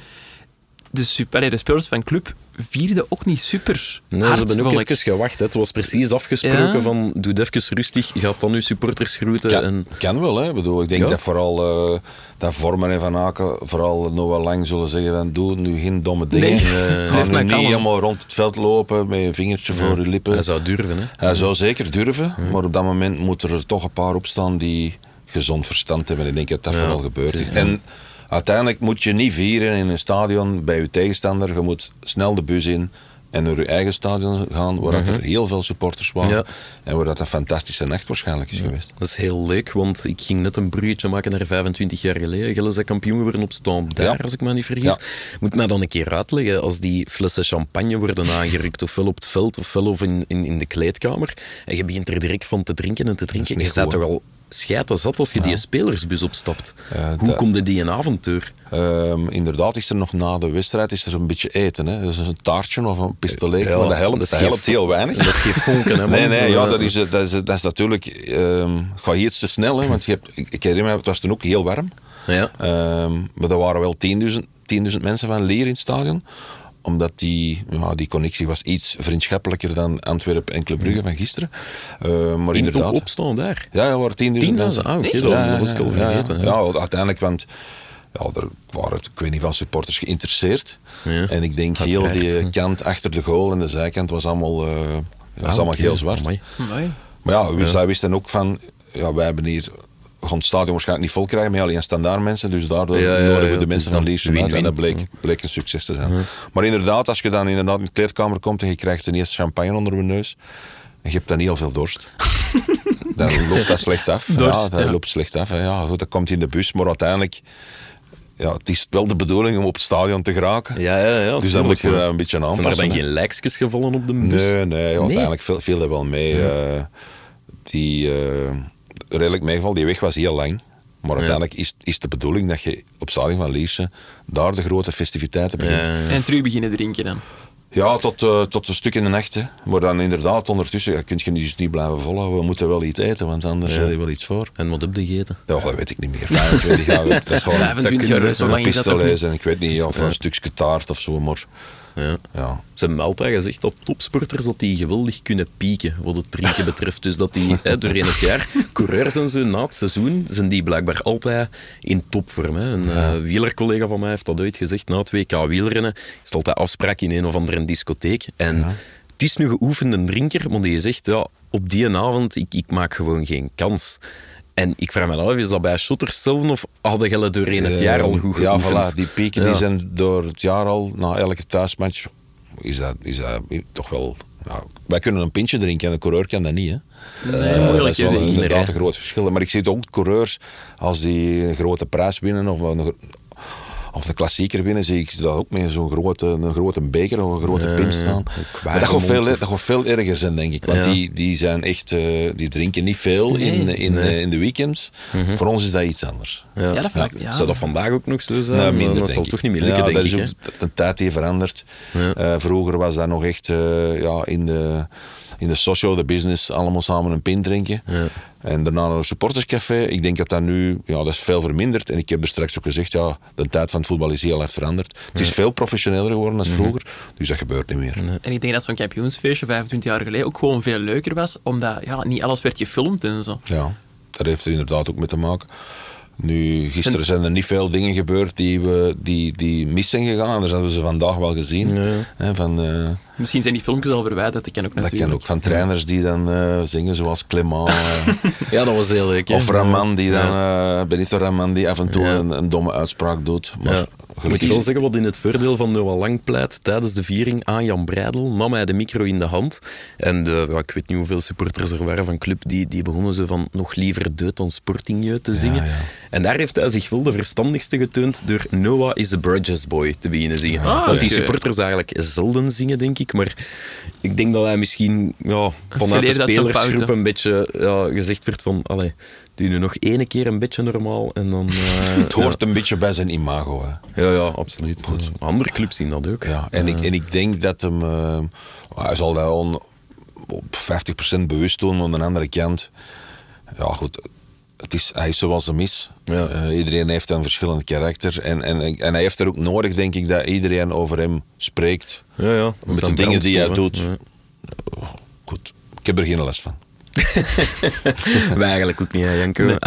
de, super, allee, de spelers van club vierden ook niet super Nee, ze hebben ook even gewacht. Hè. Het was precies afgesproken Ja. van doe het even rustig, gaat dan uw supporters groeten. Kan, En, kan wel, hè. Ik bedoel, ik denk Ja. dat vooral eh, dat Vormer en Van Aken vooral Noah Lang zullen zeggen van doe nu geen domme dingen. Nee. Maar niet kalm. helemaal rond het veld lopen met een vingertje voor je lippen. hij zou durven. Hè. Hij zou zeker durven, maar op dat moment moeten er toch een paar opstaan die gezond verstand hebben. Ik denk dat dat Ja, vooral gebeurd is En uiteindelijk moet je niet vieren in een stadion bij je tegenstander. Je moet snel de bus in en naar je eigen stadion gaan, waar dat er heel veel supporters waren. Ja. En waar dat een fantastische nacht waarschijnlijk is geweest. Dat is heel leuk, want ik ging net een bruggetje maken naar 25 jaar geleden. Gilles is kampioen geworden op stand daar, Ja. als ik me niet vergis. Moet mij dan een keer uitleggen, als die flessen champagne worden aangerukt, ofwel op het veld, ofwel of in, in, in de kleedkamer, en je begint er direct van te drinken en te drinken, je bent goed, toch al schijten zat als je die spelersbus opstapt. Hoe dat- komt die een avontuur? Ehm, inderdaad is er nog na de wedstrijd is er een beetje eten. Hè. Dus een taartje of een pistolet, Ja, maar dat helpt, dat dat heel weinig. Dat is geen vonken, hè. Nee, nee, ja, dat is, dat is, dat is natuurlijk... ehm het gaat iets te snel, hè, want je hebt, ik, ik herinner me, het was toen ook heel warm. Ja. Ehm, maar er waren wel 10.000 10.000 mensen van Leer in het stadion omdat die, ja, die connectie was iets vriendschappelijker dan Antwerpen en Club Brugge van gisteren. Eh, maar In inderdaad... op, opstaan daar. Ja, er waren 10.000 10.000? mensen. Ah, oké, Ja, dat- ja, dat was ik al ja, vergeten, Ja, ja. Ja, uiteindelijk, want ja, er waren, ik weet niet, van supporters geïnteresseerd. Ja, En ik denk heel die kant achter de goal en de zijkant was allemaal, eh ja, was Ah, allemaal heel zwart. Amai. Amai. Maar ja, we, zij wisten ook van, ja, wij hebben hier, gaan het stadion waarschijnlijk niet vol krijgen met alleen standaard mensen, dus daardoor Ja, ja, ja, nodigen we de mensen van Lierse uit en dat bleek, bleek een succes te zijn. Maar inderdaad, als je dan inderdaad in de kleedkamer komt en je krijgt ten eerste champagne onder je neus, en je hebt dan heel veel dorst. dan loopt dat slecht af. Dorst, ja, dat loopt slecht af. hè. Ja, goed, dat komt in de bus, maar uiteindelijk, ja, het is wel de bedoeling om op het stadion te geraken. Ja, ja, ja. dus dan moet je tuurlijk, dat een beetje Zijn er aanpassen. dan hè. geen lijkjes gevallen op de bus? Nee, nee, uiteindelijk viel, viel dat wel mee. eh, die eh, redelijk meegeval, die weg was heel lang. Maar uiteindelijk is, is de bedoeling dat je op stadion van Lierse daar de grote festiviteiten begint. Ja, Ja, ja. En terug beginnen drinken dan. tot, eh, tot een stuk in de nacht. Hè. Maar dan inderdaad, ondertussen ja, kun je dus niet blijven volhouden. We moeten wel iets eten, want anders Ja. heb je wel iets voor. En wat heb je gegeten? Ja, dat weet ik niet meer. 25 jaar, dat is gewoon 25 jaar, zo lang is dat en ik weet niet, of een stukje taart of zo, maar Ja. ja. Ze hebben altijd gezegd dat topsporters dat die geweldig kunnen pieken wat het drinken betreft. Dus dat die hè, doorheen het jaar, coureurs en zo, na het seizoen, zijn die blijkbaar altijd in topvorm. Hè. Een eh, wielercollega van mij heeft dat ooit gezegd, na het WK wielrennen is altijd afspraak in een of andere discotheek. En het is nu geoefende drinker, maar die zegt, ja, op die avond, ik, ik maak gewoon geen kans. En ik vraag me af, is dat bij shotters zelf of hadden jullie doorheen het jaar al goed Eh, Ja, geoefend? voilà, die pieken Ja. die zijn door het jaar al, na elke thuismatch, is dat, is dat toch wel... Ja, wij kunnen een pintje drinken en een coureur kan dat niet. Hè. Nee, dat moeilijk is hè, wel inderdaad een groot verschil. Maar ik zie ook coureurs, als die een grote prijs winnen of een, of de klassieker winnen, zie ik ze dat ook met zo'n grote, een grote beker of een grote pint ja. staan. Maar dat gaat, veel, dat gaat veel erger zijn, denk ik. Want Ja. die, die zijn echt, eh, die drinken niet veel in, in, Nee. eh, in de weekends. Voor ons is dat iets anders. Ja, Ja, dat ik- ja. Zou dat vandaag ook nog zo zijn? Nou, minder, dat denk zal ik. toch niet meer lukken, ja, denk dat ik. is hè? ook de tijd die verandert. Ja. Eh, vroeger was dat nog echt eh, ja, in, de, in de social, de business, allemaal samen een pint drinken. Ja. En daarna naar een supporterscafé. Ik denk dat dat nu, ja, dat is veel verminderd. En ik heb er straks ook gezegd, ja, de tijd van het voetbal is heel erg veranderd. Het is veel professioneler geworden dan vroeger. Dus dat gebeurt niet meer. En ik denk dat zo'n kampioensfeestje 25 jaar geleden ook gewoon veel leuker was, omdat ja, niet alles werd gefilmd en zo. Ja, daar heeft er inderdaad ook mee te maken. Nu, gisteren zijn er niet veel dingen gebeurd die, we, die, die mis zijn gegaan. Anders hadden we ze vandaag wel gezien. Hè, van, eh, Misschien zijn die filmpjes al verwijderd, dat kan ook dat natuurlijk. kan ook van trainers die dan eh, zingen zoals Clement. eh, Ja, dat was heel leuk. hè? of Raman die dan, Ja. eh, Benito Raman die af en toe Ja. een, een domme uitspraak doet. Maar Ja. Moet ik wel zeggen wat in het voordeel van Noah Lang pleit. Tijdens de viering aan Jan Breidel nam hij de micro in de hand. En de, ja, ik weet niet hoeveel supporters er waren van club, die, die begonnen zo van nog liever deut dan Sporting te zingen. ja. En daar heeft hij zich wel de verstandigste getoond door Noah is a Burgess Boy te beginnen zingen. Ah, Want die supporters eigenlijk zelden zingen, denk ik. Maar ik denk dat hij misschien ja, vanuit de spelersgroep een beetje ja, gezegd werd van... Allee, doe nu nog ene keer een beetje normaal en dan... eh, Het hoort een beetje bij zijn imago. Hè. ja, ja, absoluut. Andere clubs zien dat ook. Ja, en, ik, en ik denk dat hem... eh, hij zal dat on, op 50% bewust doen, maar aan de andere kant... Ja, goed... Het is, hij is zoals hem is. Ja. Eh, iedereen heeft een verschillend karakter. En, en, en hij heeft er ook nodig, denk ik, dat iedereen over hem spreekt. Ja, ja. Met de dingen die hij doet. Ja. Goed, ik heb er geen last van. Wij eigenlijk ook niet, hè, Janko. Nee,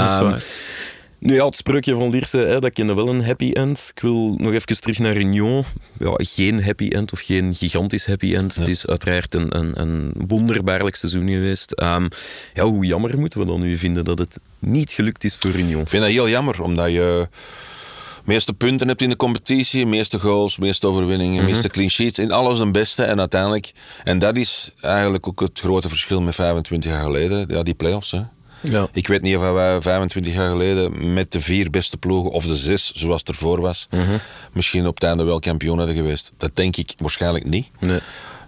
nu ja, het spreukje van Lierse, hè, dat kende wel een happy end. Ik wil nog even terug naar Union. Ja, geen happy end of geen gigantisch happy end. Het is uiteraard een, een, een wonderbaarlijk seizoen geweest. Ehm, ja, hoe jammer moeten we dan nu vinden dat het niet gelukt is voor Union? Ik vind dat heel jammer, omdat je... meeste punten hebt in de competitie, meeste goals, meeste overwinningen, meeste clean sheets. In alles een beste en uiteindelijk... En dat is eigenlijk ook het grote verschil met 25 jaar geleden. Ja, die play-offs, hè. Ja. Ik weet niet of wij 25 jaar geleden met de vier beste ploegen, of de zes zoals het ervoor was, misschien op het einde wel kampioen hadden geweest. Dat denk ik waarschijnlijk niet. Nee.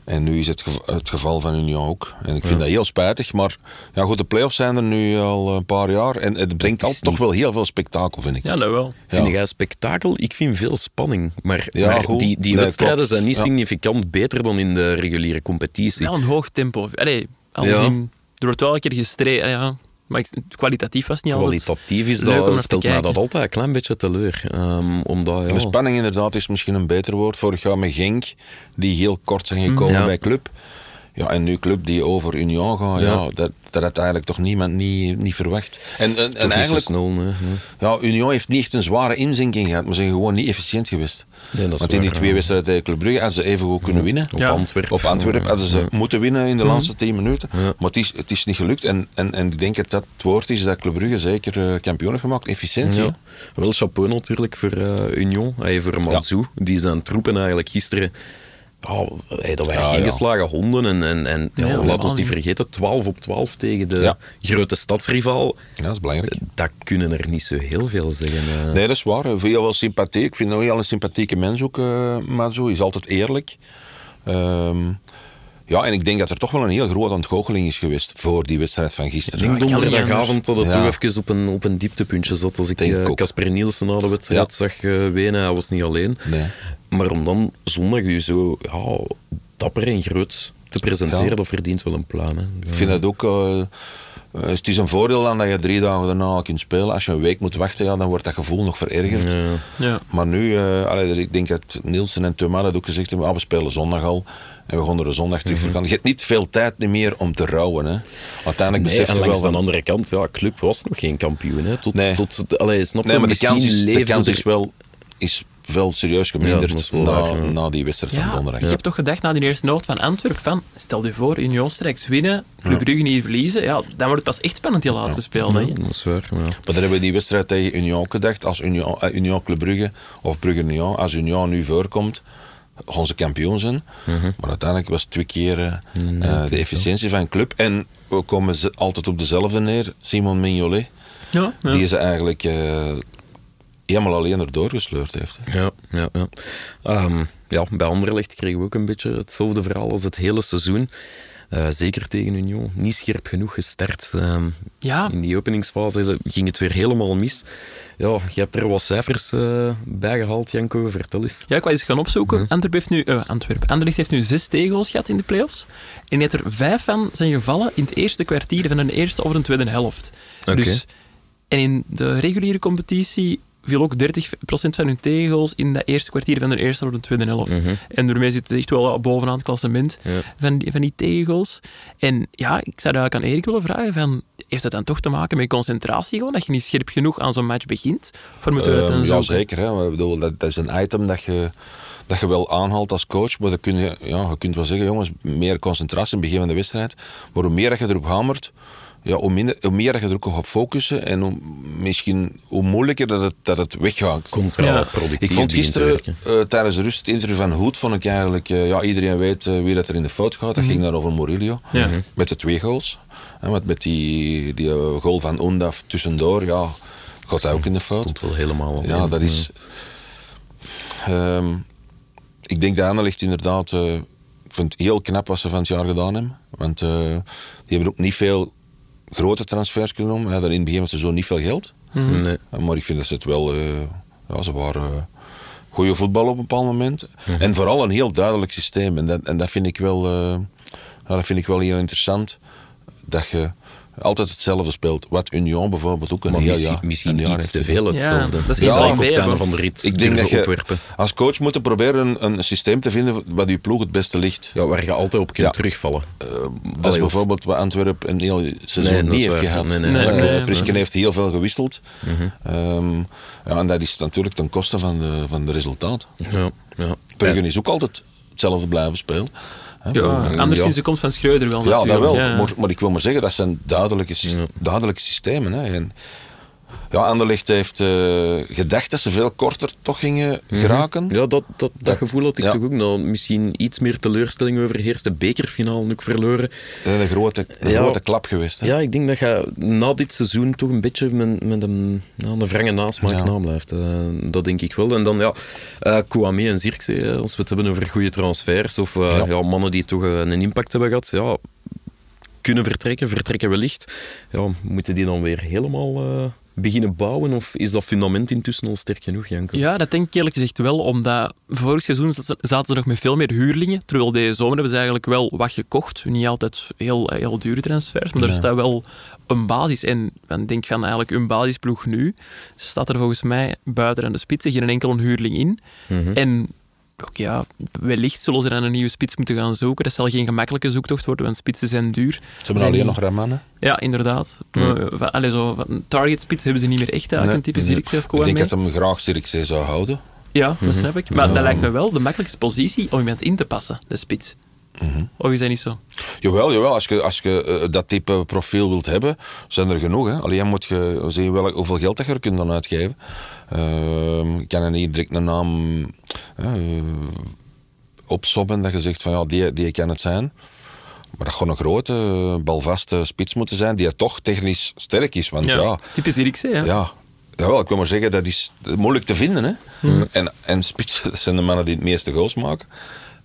En nu is het, gev- het geval van Union ook. En ik vind dat heel spijtig, maar ja, goed, de play-offs zijn er nu al een paar jaar en het brengt altijd toch niet- wel heel veel spektakel, vind ik. Ja, dat wel. Vind Ja. jij spektakel? Ik vind veel spanning. Maar, Ja, maar goed. die, die Nee, wedstrijden klopt. zijn niet Ja. significant beter dan in de reguliere competitie. Wel een hoog tempo. Allee, als Ja. in- er wordt wel een keer gestreden. Ja. Maar ik- kwalitatief was het niet altijd. Kwalitatief is leuk om dat, te stelt mij kijken. dat altijd een klein beetje teleur. Ehm omdat, ja, De spanning inderdaad is misschien een beter woord. Vorig jaar met Genk, die heel kort zijn gekomen Ja. bij Club. Ja, en nu Club die over Union gaat, ja. Ja. dat, dat had eigenlijk toch niemand niet, niet verwacht. En, en, en eigenlijk, snel. Nee, ja, Union heeft niet echt een zware inzinking gehad, maar ze zijn gewoon niet efficiënt geweest. Nee, dat is Want in die twee ja. wedstrijden tegen Club Brugge hadden ze even goed kunnen winnen. Op. Antwerpen. Op Antwerpen hadden ze Ja. moeten winnen in de laatste tien minuten. Ja. Maar het is, het is niet gelukt. En, en, en ik denk dat dat het woord is dat Club Brugge zeker eh, kampioen heeft gemaakt. Efficiëntie. Ja. Wel chapeau natuurlijk voor eh, Union. Hey, voor Mazou. Die zijn troepen eigenlijk gisteren... Hey, dat waren Ja, geen ja. geslagen honden. En, en, en ja, Ja, laat ons niet vergeten, 12 op 12 tegen de Ja. grote stadsrivaal. Ja, dat is belangrijk. Dat kunnen er niet zo heel veel zeggen. eh. Nee, dat is waar. Ik vind jou wel sympathiek. Ik vind hem heel een sympathieke mens ook, eh Mazou. Hij is altijd eerlijk. Ehm, ja, en ik denk dat er toch wel een heel grote ontgoocheling is geweest voor die wedstrijd van Ik gisteren. denk kan niet donderdagavond dat het Ja. toch even op een, op een dieptepuntje zat. Als ik Denk ik eh. Casper Nielsen na de wedstrijd Ja. zag eh, wenen, hij was niet alleen. Nee. Maar om dan zondag u zo ja, dapper en groot te presenteren, Ja. dat verdient wel een. Hè. Ik vind dat ook... eh, het is een voordeel dan dat je drie dagen daarna al kunt spelen. Als je een week moet wachten, ja, dan wordt dat gevoel nog verergerd. Ja. Ja. Maar nu, eh, allee, ik denk dat Nielsen en Thomas dat ook gezegd hebben, ah, we spelen zondag al. En we er een zondag terug voor gaan. Je hebt niet veel tijd meer om te rouwen. Hè. Uiteindelijk Nee, besef en je wel langs de van... andere kant, ja, Club was nog geen kampioen. Hè. Tot, Nee. tot, allee, snap Nee, maar de kans, is, de kans er- is wel is wel serieus geminderd na, waar, ja. na die wedstrijd van Ja, donderdag. ik heb toch gedacht na die eerste noot van Antwerpen van, stel je voor, Union straks winnen, Club Brugge niet verliezen, ja, dan wordt het pas echt spannend die laatste speel. Ja, dat is waar. Ja. Maar dan hebben we die wedstrijd tegen Union ook gedacht. Als Union, eh, Union Club Brugge of Brugge Union, als Union nu voorkomt, gaan ze kampioen zijn. Maar uiteindelijk was het twee keer eh, eh, de efficiëntie van club. En we komen ze altijd op dezelfde neer. Simon Mignolet, Ja, ja. die ze eigenlijk eh, helemaal alleen erdoor gesleurd heeft. hè. Ja, ja, ja. Ehm, ja, bij Anderlecht kregen we ook een beetje hetzelfde verhaal als het hele seizoen. Eh, zeker tegen Union. Niet scherp genoeg gestart. Ehm, Ja. In die openingsfase ging het weer helemaal mis. Ja, je hebt er wat cijfers eh bij gehaald, Janko. Vertel eens. Ja, ik was eens gaan opzoeken. Antwerpen heeft nu, eh Antwerpen. Anderlecht heeft nu zes tegels gehad in de playoffs. En net er vijf van zijn gevallen in het eerste kwartier van de eerste of de tweede helft. Dus, en in de reguliere competitie viel ook 30% van hun tegels in dat eerste kwartier van de eerste of de tweede helft. En daarmee zit het echt wel bovenaan het klassement Ja. van, die, van die tegels. En ja, ik zou eigenlijk aan Erik willen vragen, van, heeft dat dan toch te maken met concentratie gewoon? Dat je niet scherp genoeg aan zo'n match begint? Of moeten we dat Ehm, ja, zeker. Hè. Ik bedoel, dat, dat is een item dat je, dat je wel aanhaalt als coach. Maar dan kun je, ja, je kunt wel zeggen, jongens, meer concentratie in het begin van de wedstrijd. Maar hoe meer dat je erop hamert, ja, hoe, minder, hoe meer dat je er ook op gaat focussen. En hoe, misschien hoe moeilijker dat het, dat het weggaat. Contraproductief Ik vond begint te gisteren eh, tijdens de rust het interview van Hoed, vond ik eigenlijk, eh, ja, iedereen weet eh, wie dat er in de fout gaat. Dat ging daar over Murillo, Ja. Mhm. met de twee goals. Hè, met, met die, die goal van Undaf tussendoor, ja, gaat hij ook in de fout. Komt wel helemaal Ja, dat is. Ehm, ik denk dat Anderlecht inderdaad. eh, ik vind het heel knap wat ze van het jaar gedaan hebben. Want eh, die hebben ook niet veel grote transfers genomen. Hè. In het begin was er zo niet veel geld. Nee. Eh, Maar ik vind dat ze het wel. eh, ja, ze waren. eh, goede voetbal op een bepaald moment. En vooral een heel duidelijk systeem. En dat, en dat, vind ik wel, eh, ja, dat vind ik wel heel interessant. Dat je altijd hetzelfde speelt. Wat Union bijvoorbeeld ook een Maar heel misschien, jaar, misschien een jaar iets te veel hetzelfde. Ja, dat is einde heb. van de rit Ik denk dat je opwerpen. als coach moet proberen een, een systeem te vinden wat je ploeg het beste ligt. Ja, waar je altijd op kunt Ja. terugvallen. Dat is Allee, of- bijvoorbeeld wat Antwerpen een heel seizoen Nee, niet heeft waar. gehad. Nee, nee, nee, Eh, nee, nee, Frisken nee. heeft heel veel gewisseld. Ehm, ja, en dat is natuurlijk ten koste van de, van de resultaat. Ja, ja. Brugge is ook altijd hetzelfde blijven spelen. Ja, anders ja. is de komst van Schreuder wel Ja, dat wel. Ja. Maar, maar ik wil maar zeggen, dat zijn duidelijke, duidelijke systemen. Hè. En, Ja, Anderlecht heeft eh, gedacht dat ze veel korter toch gingen geraken. Ja, dat, dat, dat, gevoel had ik ja. toch ook. Nou, misschien iets meer teleurstelling overheerst. De bekerfinale ook verloren. Dat is een grote, een Ja. grote klap geweest. Hè? Ja, ik denk dat je na dit seizoen toch een beetje met, met een, ja, een wrange nasmaak Ja. nablijft. Eh, dat denk ik wel. En dan ja, eh Kouame en Zirkzee, als we het hebben over goede transfers of Ja. mannen die toch een impact hebben gehad, ja, kunnen vertrekken, vertrekken wellicht. Ja, moeten die dan weer helemaal beginnen bouwen? Of is dat fundament intussen al sterk genoeg, Janko? Ja, dat denk ik eerlijk gezegd wel, omdat vorig seizoen zat- zaten ze nog met veel meer huurlingen, terwijl deze zomer hebben ze eigenlijk wel wat gekocht. Niet altijd heel, heel dure transfers, maar er staat wel een basis. En ik denk van eigenlijk een basisploeg nu, staat er volgens mij buiten aan de spitsen geen enkel huurling in. Mhm. En ook ja, wellicht zullen ze dan een nieuwe spits moeten gaan zoeken. Dat zal geen gemakkelijke zoektocht worden, want spitsen zijn duur. Ze hebben Zijn alleen die- nog Raman. Ja, inderdaad. Allee, zo, van een target spits hebben ze niet meer echt, eigenlijk, Nee. een type Nee. Zirkzee of Ik denk Kouame. dat hem graag Zirkzee zou houden. Ja, dat snap ik. Maar Ja. dat lijkt me wel de makkelijkste positie om iemand in te passen, de spits. Of is dat niet zo? Jawel, jawel. Als je, als je eh, dat type profiel wilt hebben, zijn er genoeg. Hè. Alleen moet je zien welk, hoeveel geld dat je er kunt dan uitgeven. Ehm, ik kan er niet direct een naam eh, opsommen dat je zegt van ja, die, die kan het zijn. Maar dat gewoon een grote, eh, balvaste spits moeten zijn die toch technisch sterk is. Want ja, Type Zirkzee, hè? ja, jawel, ik wil maar zeggen, dat is moeilijk te vinden. Hè. En, en spitsen, dat zijn de mannen die het meeste goals maken.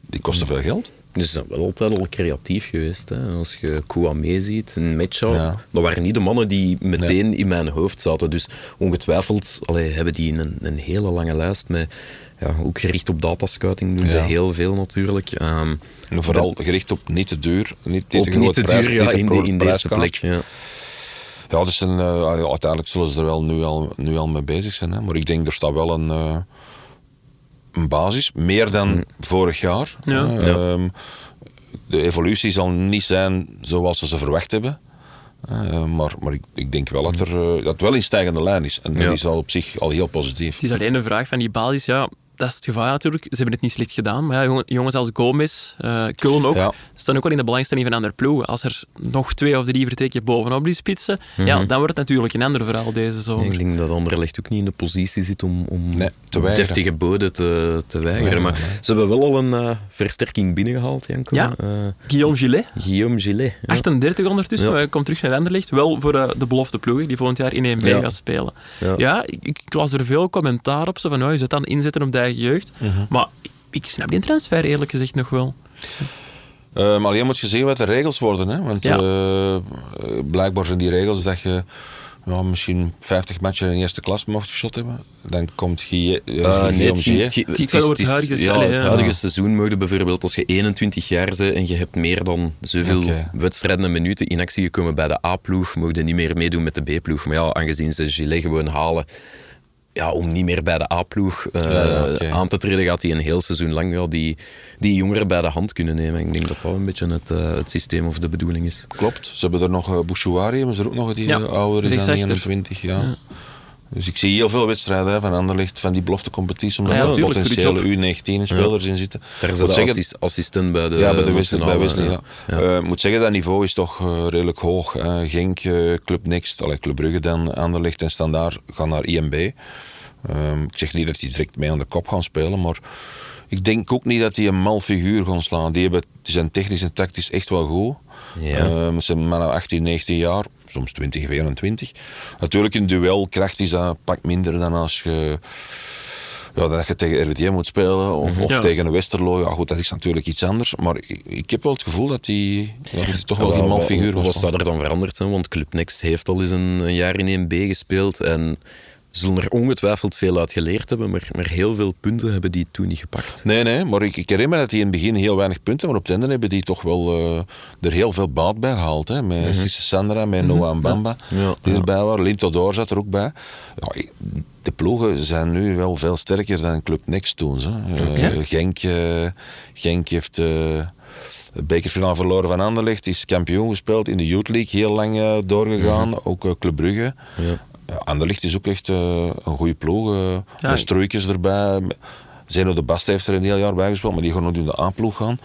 Die kosten veel geld. Dus ze zijn wel altijd al creatief geweest. Hè. Als je Kouame ziet, een Ja. dat waren niet de mannen die meteen in mijn hoofd zaten. Dus ongetwijfeld allee, hebben die een, een hele lange lijst met, ja, ook gericht op datascouting doen ze Ja. heel veel natuurlijk. Ehm, En vooral gericht op niet te duur, niet, niet op te niet groot te prijs- duur ja, niet in, de, groot in de eerste plek. Ja. Ja, dus een, eh, uiteindelijk zullen ze er wel nu al, nu al mee bezig zijn. Hè. Maar ik denk, er staat wel een, eh, een basis. Meer dan vorig jaar. Ja. Eh, Ja. ehm, de evolutie zal niet zijn zoals ze ze verwacht hebben. Eh, maar maar ik, ik denk wel dat, er, eh, dat het wel in stijgende lijn is. En Ja. dat is al op zich al heel positief. Het is alleen een vraag van die basis, ja, dat is het gevaar natuurlijk. Ze hebben het niet slecht gedaan, maar ja, jongen- jongens als Gomez, eh Kullen ook, Ja. staan ook wel in de belangstelling van andere ploegen. Als er nog twee of drie vertrekken bovenop die spitsen, ja, dan wordt het natuurlijk een ander verhaal deze zomer. Ik denk dat Anderlecht ook niet in de positie zit om, om Nee, te deftige boden te, te weigeren. Maar ze hebben wel al een eh, versterking binnengehaald, Janko. Ja. Eh, Guillaume Gillet, Guillaume Gillet. ja. 38 ondertussen, Ja. hij komt terug naar Anderlecht. Wel voor de belofte ploegen die volgend jaar in 1B Ja. gaan spelen. Ja. Ja, ik, ik las er veel commentaar op, zo van, oh, je zit dan inzetten op de eigen jeugd. Maar ik, ik snap die transfer eerlijk gezegd nog wel. Eh, maar alleen moet je zien wat de regels worden. Hè? Want Ja. eh, eh, blijkbaar zijn die regels dat je ja, misschien 50 matchen in eerste klas mocht geschot hebben. Dan komt eh, Eh, Guillaume nee, het, huidige- ja, allee, het ja. huidige seizoen mogen bijvoorbeeld als je 21 jaar bent en je hebt meer dan zoveel Oké. wedstrijden en minuten in actie gekomen bij de A-ploeg, mogen je niet meer meedoen met de B-ploeg. Maar ja, aangezien ze Gilet gewoon halen ja, om niet meer bij de A-ploeg eh, Ja, ja, aan te treden, gaat hij een heel seizoen lang ja, die, die jongeren bij de hand kunnen nemen. Ik denk dat dat een beetje het, eh, het systeem of de bedoeling is. Klopt. Ze hebben er nog uh, Bouchouari, hebben ze er ook nog die Ja, ouder is dan rechtsachter. 21. Ja. Dus ik zie heel veel wedstrijden hè, van Anderlecht, van die beloftecompetitie, omdat Ah ja, er potentiële U19-spelers in zitten. Daar is assistent bij de ja, bij de. Bij ja. Eh, moet zeggen, dat niveau is toch eh, redelijk hoog. Eh, Genk, eh, Club Next, allee, Club Brugge dan, Anderlecht en Standaard gaan naar IMB. Ehm, ik zeg niet dat die direct mee aan de kop gaan spelen, maar ik denk ook niet dat die een mal figuur gaan slaan. Die, hebben, die zijn technisch en tactisch echt wel goed. Ja. Ehm, ze zijn mannen 18, 19 jaar, soms 20, 24. Natuurlijk, in duelkracht is dat pak minder dan als je, ja, dat je tegen RWDM moet spelen of, of Ja. tegen een Westerlo. Ja, goed, dat is natuurlijk iets anders. Maar ik, ik heb wel het gevoel dat die, ja, dat die toch wel die Wat, was. wat zou er dan veranderd zijn? Want Club Next heeft al eens een, een jaar in 1B gespeeld en zullen er ongetwijfeld veel uit geleerd hebben, maar, maar heel veel punten hebben die toen niet gepakt. Nee, nee, maar ik, ik herinner me dat die in het begin heel weinig punten, maar op het einde hebben die toch wel eh, er heel veel baat bij gehaald. Hè? Met Sisse Sandra, met Noah Mbamba, Mhm. Ja. die erbij waren. Door zat er ook bij. Ja, de ploegen zijn nu wel veel sterker dan Club Next toen. Hè. Eh. Genk, eh, Genk heeft... de bekerfinale verloren van Anderlecht, is kampioen gespeeld in de Youth League, heel lang doorgegaan. Ook eh, Club Brugge. Mhm. Ja. Ja, Anderlecht is ook echt eh, een goede ploeg. eh Ja, met ik- Struikens erbij. Zeno de Bast heeft er een heel jaar bij gespeeld, maar die gaan nu in de A-ploeg gaan.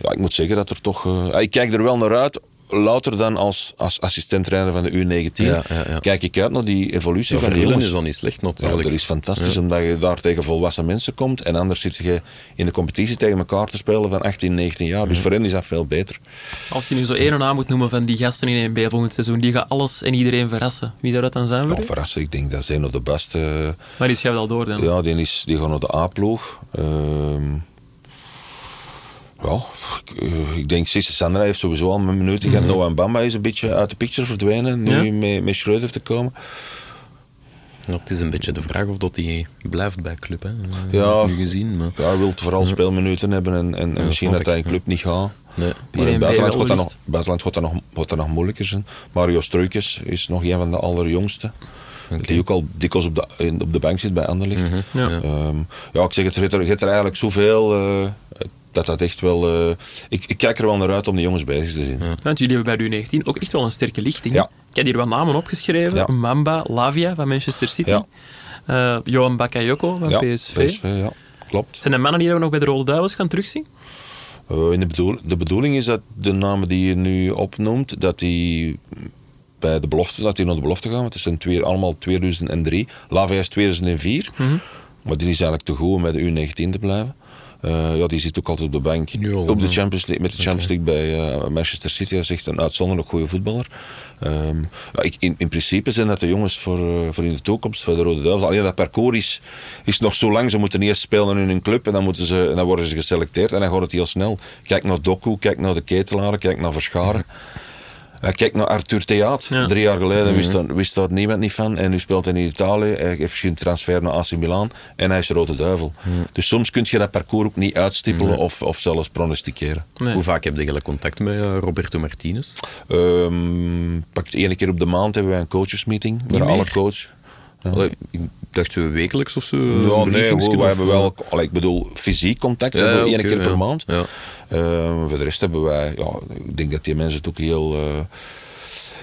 Ja, ik moet zeggen dat er toch... eh, ik kijk er wel naar uit louter dan als, als assistent-trainer van de U19, Ja, ja, ja. kijk ik uit naar die evolutie Ja, van Vermeulen jongens. is dan niet slecht Ja, natuurlijk. dat is fantastisch, omdat je daar tegen volwassen mensen komt en anders zit je in de competitie tegen elkaar te spelen van 18, 19 jaar. Dus voor hen is dat veel beter. Als je nu zo één naam moet noemen van die gasten in 1B volgend seizoen, die gaan alles en iedereen verrassen. Wie zou dat dan zijn voor Ja, u? verrassen, ik denk dat zijn nog de beste. Maar die schrijft al door dan. Ja, die, is, die gaan naar de A-ploeg. Ehm, ja, ik, eh, ik denk Sisse Sandra heeft sowieso al een minuut gehad. Noah Bamba is een beetje uit de picture verdwenen, nu Ja. met, met Schreuder te komen. Ja, het is een beetje de vraag of dat hij blijft bij club. Hè. Ja. Nu gezien, maar... Ja, hij wil vooral speelminuten hebben en, en, en Ja, misschien dat hij in club niet gaat. Nee. Maar in het buitenland gaat dat nog, buitenland gaat dat nog, gaat dat nog moeilijker zijn. Mario Struikens is nog een van de allerjongste. Die ook al dikwijls op de, in- op de bank zit bij Anderlecht. Ja. Ehm, ja, ik zeg het, je hebt er, je hebt er eigenlijk zoveel eh, dat dat echt wel... eh, ik, ik kijk er wel naar uit om de jongens bezig te zien. Want jullie hebben bij de U19 ook echt wel een sterke lichting. Ja. Ik heb hier wat namen opgeschreven. Ja. Mamba, Lavia van Manchester City. Ja. Eh, Johan Bakayoko van Ja, PSV. ja, klopt. Zijn de mannen die we nog bij de Rode Duivels gaan terugzien? Eh, in de, bedoel, de bedoeling is dat de namen die je nu opnoemt, dat die bij de belofte, dat die naar de belofte gaan. Want het zijn twee, allemaal 2003. Lavia is 2004. Maar die is eigenlijk te goed om bij de U19 te blijven. Eh, ja, die zit ook altijd op de bank. Op de. Champions League, met de Champions League bij eh, Manchester City. Hij is echt een uitzonderlijk goede voetballer. Ehm, ja, ik, in, in principe zijn dat de jongens voor, eh, voor in de toekomst, voor de Rode Duivels. Alleen dat parcours is, is nog zo lang. Ze moeten eerst spelen in hun club en dan, moeten ze, en dan worden ze geselecteerd. En dan gaat het heel snel. Kijk naar Doku, kijk naar de Ketelaren, kijk naar Verscharen. kijk naar Arthur Theaat. Ja. Drie jaar geleden wist, daar, wist daar niemand niet van. En nu speelt hij in Italië. Hij heeft misschien transfer naar AC Milan. En hij is Rode Duivel. Dus soms kun je dat parcours ook niet uitstippelen of, of zelfs pronosticeren. Nee. Hoe vaak heb je eigenlijk contact met eh, Roberto Martinez? Ehm pak één keer op de maand hebben wij een coachesmeeting. Meer? alle coach. Allee, ik dacht we wekelijks of zo? Ja, een nee, we hebben eh, wel, allee, ik bedoel, fysiek contact Ja, hebben we één keer per ja. maand. Ja. Ehm, voor de rest hebben wij, ja, ik denk dat die mensen het ook heel, eh,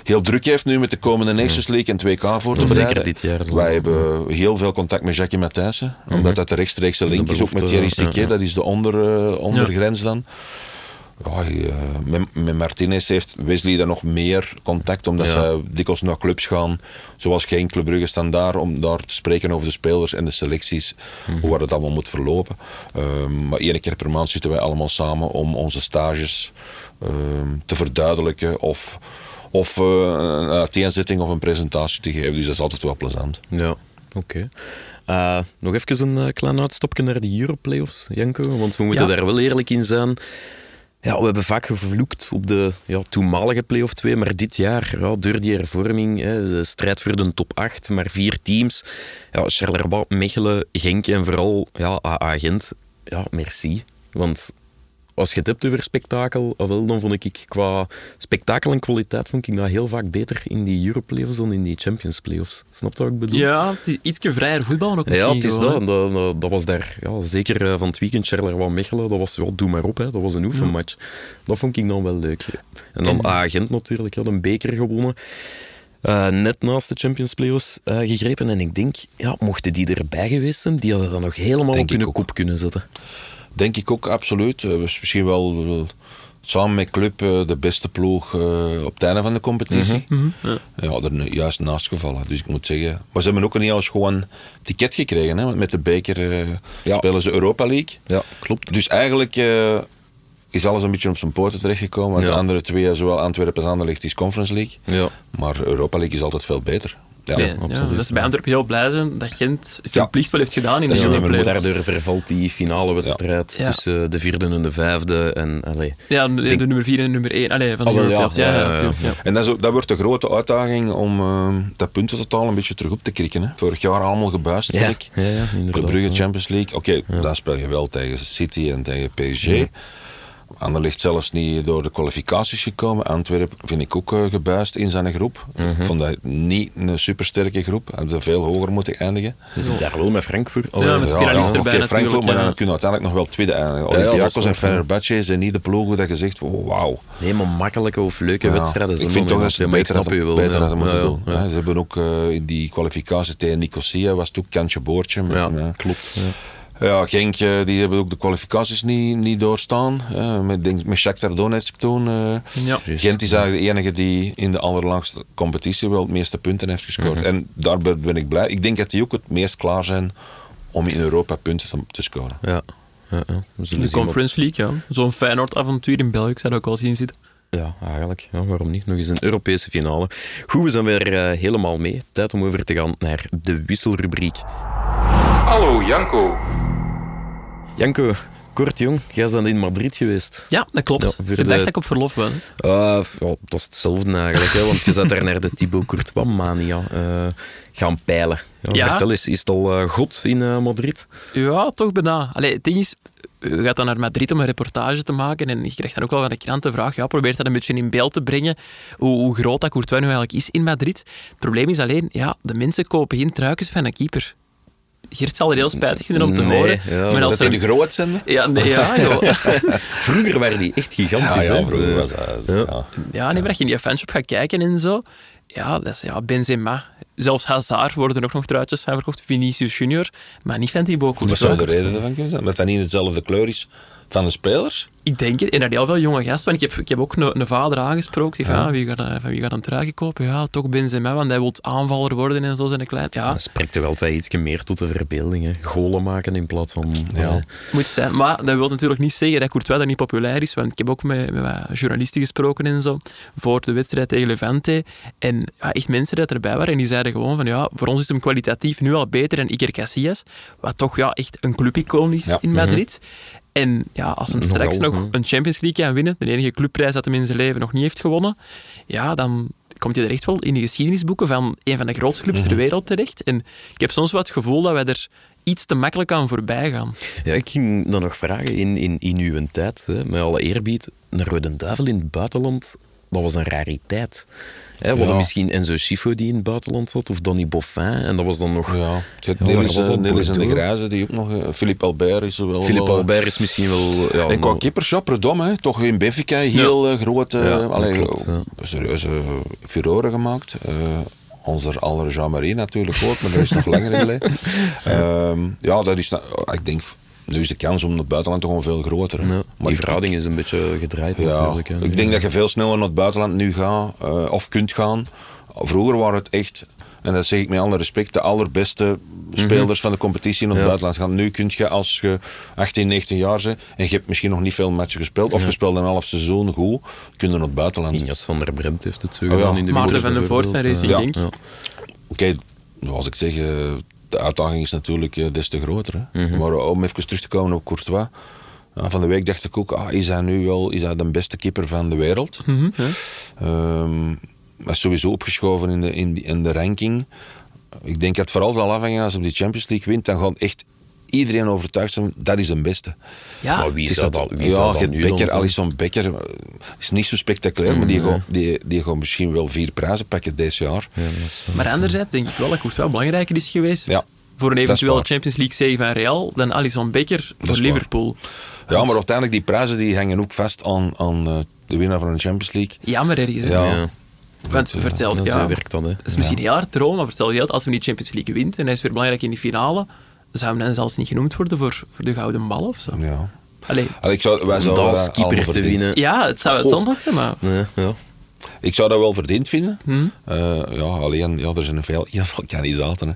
heel druk heeft nu met de komende Nations League en 2K voor te Ja, zeker bereiden. dit jaar. Wij hebben heel veel contact met Jackie Matthijssen, omdat dat de rechtstreekse link is ook met Thierry Siquet, ja. dat is de onder, eh, ondergrens dan. Ja, eh, met, met Martinez heeft Wesley dan nog meer contact, omdat Ja. ze dikwijls naar clubs gaan, zoals geen Club Brugge staan daar, om daar te spreken over de spelers en de selecties, Mhm. hoe het allemaal moet verlopen. Ehm, maar één keer per maand zitten wij allemaal samen om onze stages ehm, te verduidelijken of, of eh, een uiteenzetting of een presentatie te geven. Dus dat is altijd wel plezant. Ja, oké. Eh, nog even een klein uitstapje naar de Europlayoffs, Janko. Want we moeten Ja. daar wel eerlijk in zijn. Ja, we hebben vaak gevloekt op de ja, toenmalige play-off 2, maar dit jaar, ja, door die hervorming, hè, de strijd voor de top 8, maar vier teams. Ja, Charleroi, Mechelen, Genk en vooral ja, AA Gent. Ja, merci. Want als je het hebt over spektakel, wel, dan vond ik qua spektakel en kwaliteit vond ik dat heel vaak beter in die Europlayoffs dan in die Champions Playoffs. Snap je wat ik bedoel? Ja, het is ietsje vrijer voetballen ook Ja, het is gewoon, dat. Dat, was daar, ja, zeker eh, van het weekend, Charleroi Mechelen, dat was, ja, doe maar op, hè. dat was een oefenmatch. Dat vond ik dan wel leuk. En dan En- Agent natuurlijk, had een beker gewonnen. Eh, net naast de Champions Playoffs eh, gegrepen. En ik denk, ja, mochten die erbij geweest zijn, die hadden dat nog helemaal Denk op hun kop kunnen zetten. Denk ik ook, absoluut. We is misschien wel eh, samen met Club eh, de beste ploeg eh, op het einde van de competitie. Mhm, ja. Ja, er juist naast gevallen. Dus ik moet zeggen... Maar ze hebben ook niet eens gewoon ticket gekregen. Hè? want Met de beker eh, Ja. spelen ze Europa League. Ja, klopt. Dus eigenlijk eh, is alles een beetje op zijn poorten terechtgekomen. Want Ja. de andere twee, zowel Antwerpen als Anderlecht, is Conference League. Ja. Maar Europa League is altijd veel beter. Ja, Nee, ja, absoluut. dat ze bij Antwerpen heel blij zijn dat Gent zijn Ja. plicht wel heeft gedaan in Dat de meer play-offs. Daardoor vervalt die finale wedstrijd Ja. tussen de vierde en de vijfde. En, allee, Ja, de, Denk- de nummer 4 en de nummer 1 allee, van de Oh, ja. Europlayoffs. Ja, Ja, ja, ja, ja. natuurlijk, ja. En dat, is, dat wordt de grote uitdaging om eh, dat puntentotaal een beetje terug op te krikken. Hè. Vorig jaar allemaal gebuist, ja, ik. ja. Brugge, ja. Champions League. Oké, daar speel je wel tegen City en tegen PSG. Anderlecht zelfs niet door de kwalificaties gekomen. Antwerpen vind ik ook eh, gebuist in zijn groep. Mhm. Ik vond dat niet een supersterke groep. Hadden veel hoger moeten eindigen. Is het daar wel met Frankfurt? Ja, met Ja, ja, erbij Frankfurt, maar ja. dan kunnen we uiteindelijk nog wel tweede eindigen. ja, Olympiakos en ja. Fenerbahce zijn niet de ploegen dat je zegt, oh, wauw. Nee, maar makkelijke of leuke Ja, wedstrijden ik zijn vind toch dat ze beter hadden, ja. moeten Ja, doen. ja. Ze hebben ook eh, in die kwalificatie tegen Nicosia was het ook kantje boordje. Ja, klopt. Ja. Genk, die hebben ook de kwalificaties niet, niet doorstaan. Eh, met, denk, met Shakhtar Donetsk toen. eh. Ja. Gent is eigenlijk de enige die in de allerlaagste competitie wel het meeste punten heeft gescoord. En daar ben ik blij. Ik denk dat die ook het meest klaar zijn om in Europa punten te, te scoren. Ja. ja, ja. We zullen De wat- Conference League, ja. Zo'n Feyenoord-avontuur in België, zou dat ook wel zien zitten. Ja, eigenlijk. Ja, waarom niet? Nog eens een Europese finale. Goed, we zijn weer eh, helemaal mee. Tijd om over te gaan naar de wisselrubriek. Hallo Janko. Janko, kort jong, jij bent in Madrid geweest. Ja, dat klopt. Ja, ik voor dacht de- dat ik op verlof was. Uh, ja, dat is hetzelfde eigenlijk, hè, want je zat daar naar de Thibaut Courtois-mania eh, gaan peilen. Ja, Ja. Vertel eens, is het al eh, god in eh, Madrid? Ja, toch bijna. Allee, het ding is, je gaat dan naar Madrid om een reportage te maken en je krijgt dan ook wel van de krant de vraag, ja, probeert dat een beetje in beeld te brengen, hoe, hoe groot dat Courtois nu eigenlijk is in Madrid. Het probleem is alleen, ja, de mensen kopen geen truikens van een keeper. Geert zal er heel spijtig vinden om te Nee, horen. ja, maar als Dat die er... de groot zijn. Ja, nee, ja, joh. Vroeger waren die echt gigantisch. Ja, vroeger Eh, was dat. ja. Ja. Ja, nee, maar als je in die fanshop gaat kijken en zo, ja, dat is ja, Benzema. Zelfs Hazard worden er ook nog truitjes van verkocht, Vinicius Junior, maar niet van Thibaut Wat zou de reden ervan kunnen zijn? Dat dat niet dezelfde kleur is van de spelers? Ik denk het. En er heel veel jonge gasten. Want ik heb, ik heb ook een, een vader aangesproken. Die van, ah, wie gaat, eh, van wie gaat een trui kopen? Ja, toch Benzema, want hij wil aanvaller worden en zo zijn klein. Ja, Dat spreekt toch altijd iets meer tot de verbeelding. Hè? Golen maken in plaats van... Ja. moet zijn. Maar dat wil natuurlijk niet zeggen dat Courtois niet populair is. Want ik heb ook met, met journalisten gesproken en zo. Voor de wedstrijd tegen Levante. En ja, echt mensen die erbij waren. En die zeiden gewoon van, ja, voor ons is hem kwalitatief nu al beter dan Iker Casillas. Wat toch ja, echt een clubicoon is Ja. in Madrid. En ja, als hem Nogal, straks nog een Champions League kan winnen, de enige clubprijs dat hij in zijn leven nog niet heeft gewonnen, ja, dan komt hij er echt wel in de geschiedenisboeken van een van de grootste clubs ter wereld terecht. En ik heb soms wat het gevoel dat wij er iets te makkelijk aan voorbij gaan. Ja, ik ging dan nog vragen, in, in, in uw tijd, hè, met alle eerbied, een rode duivel in het buitenland, dat was een rariteit. Hè, we hadden Ja. misschien Enzo Schifo die in het buitenland zat, of Danny Boffin, en dat was dan nog... Ja. Het Ja, Nelis, en de? Grijze, die ook nog... eh, Philippe Albert is wel... Philippe wel, eh, Albert is misschien wel... Ja, En qua keepers, ja, Predom, toch in Benfica heel eh, grote, Ja, allee, klopt, ja. serieuze furoren gemaakt. Onze aller Jean-Marie natuurlijk ook, maar dat is nog langer geleden. Ehm, ja, dat is, ik denk, nu is de kans om het buitenland toch gewoon veel groter. hè. ja, maar die ik- verhouding is een beetje gedraaid ja, natuurlijk. hè. ik denk dat je veel sneller naar het buitenland nu gaat, eh, of kunt gaan. Vroeger waren het echt, en dat zeg ik met alle respect, de allerbeste spelers van de competitie naar het Ja. buitenland gaan. Nu kun je, als je 18, 19 jaar bent en je hebt misschien nog niet veel matchen gespeeld, of je speelt een half seizoen goed, kun je naar het buitenland. Injas van der Bremt heeft het zo gedaan in de Maarten van den Voort van Racing Ja, Genk. ja. Oké, zoals ik zeg, eh, de uitdaging is natuurlijk eh, des te groter. Hè? Maar eh, om even terug te komen op Courtois. ja, van de week dacht ik ook, ah, is hij nu wel is hij de beste keeper van de wereld? Mhm, ja. Ehm, hij is sowieso opgeschoven in de, in, in de ranking. Ik denk dat het vooral zal afhangen als hij die Champions League wint. Dan gaat echt iedereen overtuigd zijn, dat is een beste. Ja, Maar wie Het is dat, wie ja, dan Becker, zijn? Alisson Becker, eh, is niet zo spectaculair, maar die gaat, die, die gaat misschien wel vier prijzen pakken dit jaar. Ja, Maar anderzijds denk ik wel dat Courtois belangrijker is geweest Ja, voor een eventuele waar. Champions League zege van Real dan Alisson Becker voor. Liverpool. Ja, maar uiteindelijk die prijzen die hangen ook vast aan, aan eh, de winnaar van de Champions League. Jammer ergens. Ja. ja, Want eh, vertel, ja, ja, zo werkt dat. Hè. dat is misschien heel hard droom, maar vertel je dat als we die Champions League wint en hij is weer belangrijk in die finale, zou hem dan zelfs niet genoemd worden voor, voor de gouden bal of zo? Ja. Allee, Allee, ik zou, wij zouden dat als keeper te winnen. ja, het zou Goh. uitzonderlijk zijn, maar Nee, ja. Ik zou dat wel verdiend vinden. Hm? Eh, ja, alleen, ja, er zijn veel, heel veel kandidaten. Hè.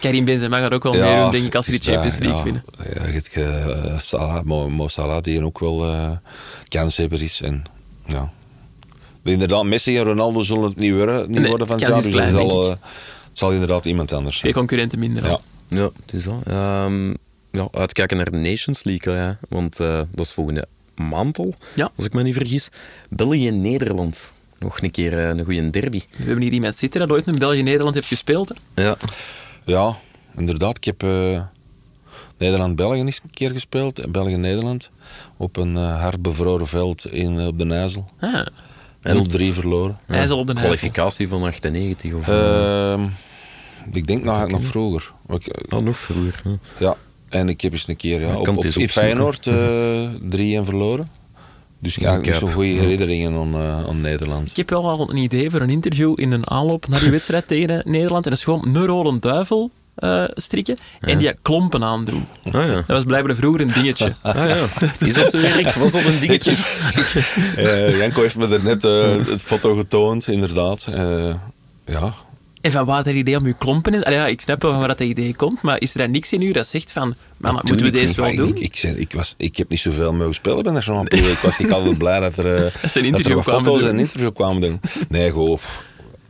Karim Benzema gaat ook wel Ja, meedoen, denk ik, als het is Champions League ja. winnen. Ja, je hebt eh, Salah, Mo, Mo Salah, die ook wel eh kanshebber is. En, ja. Inderdaad, Messi en Ronaldo zullen het niet worden, niet Nee, worden van het jaar. Dus klein, het zal, eh, het zal inderdaad iemand anders Twee zijn. concurrenten minder. Ja. Ja, het is dat. Ehm, ja, uitkijken naar de Nations League, ja. want eh, dat is volgende maand al, Ja. als ik me niet vergis. België-Nederland. Nog een keer eh, een goede derby. We hebben hier iemand zitten dat ooit in België-Nederland heeft gespeeld. Hè? Ja. Ja, inderdaad. Ik heb eh, Nederland-België eens een keer gespeeld. en België-Nederland. Op een hard bevroren veld in, op de Nijzel. Ah, 0-3 verloren. op de Nijzel. Kwalificatie van 98 of eh, Ehm, ik denk nog, nog vroeger. Ik- oh, nog vroeger. ja. Ja, en ik heb eens een keer ja, op, op, in. Feyenoord eh 3-1 verloren. Dus ik heb eigenlijk niet Kuip. zo'n goede herinneringen aan, eh, aan Nederland. Ik heb wel al een idee voor een interview in een aanloop naar die wedstrijd tegen Nederland. En dat is gewoon een rode duivel eh, strikken en die klompen aandroeg. Ah ja. Dat was blijkbaar vroeger een dingetje. Ah ja. Is dat zo, Erik? Was dat een dingetje? Eh, Janko heeft me er net eh, het foto getoond, inderdaad. Eh, ja, En van waar dat idee om je klompen is? Allee, ja, ik snap wel van waar dat idee komt, maar is er dan niks in u dat zegt van, man, moeten we deze niet, wel Maar doen? Ik, ik, was, ik heb niet zoveel mogen spelen bij Nationale Ploeg. Ik was ik altijd blij dat er, eh, Dat ze een dat er interview wat kwamen foto's doen. en interview kwamen doen. Nee.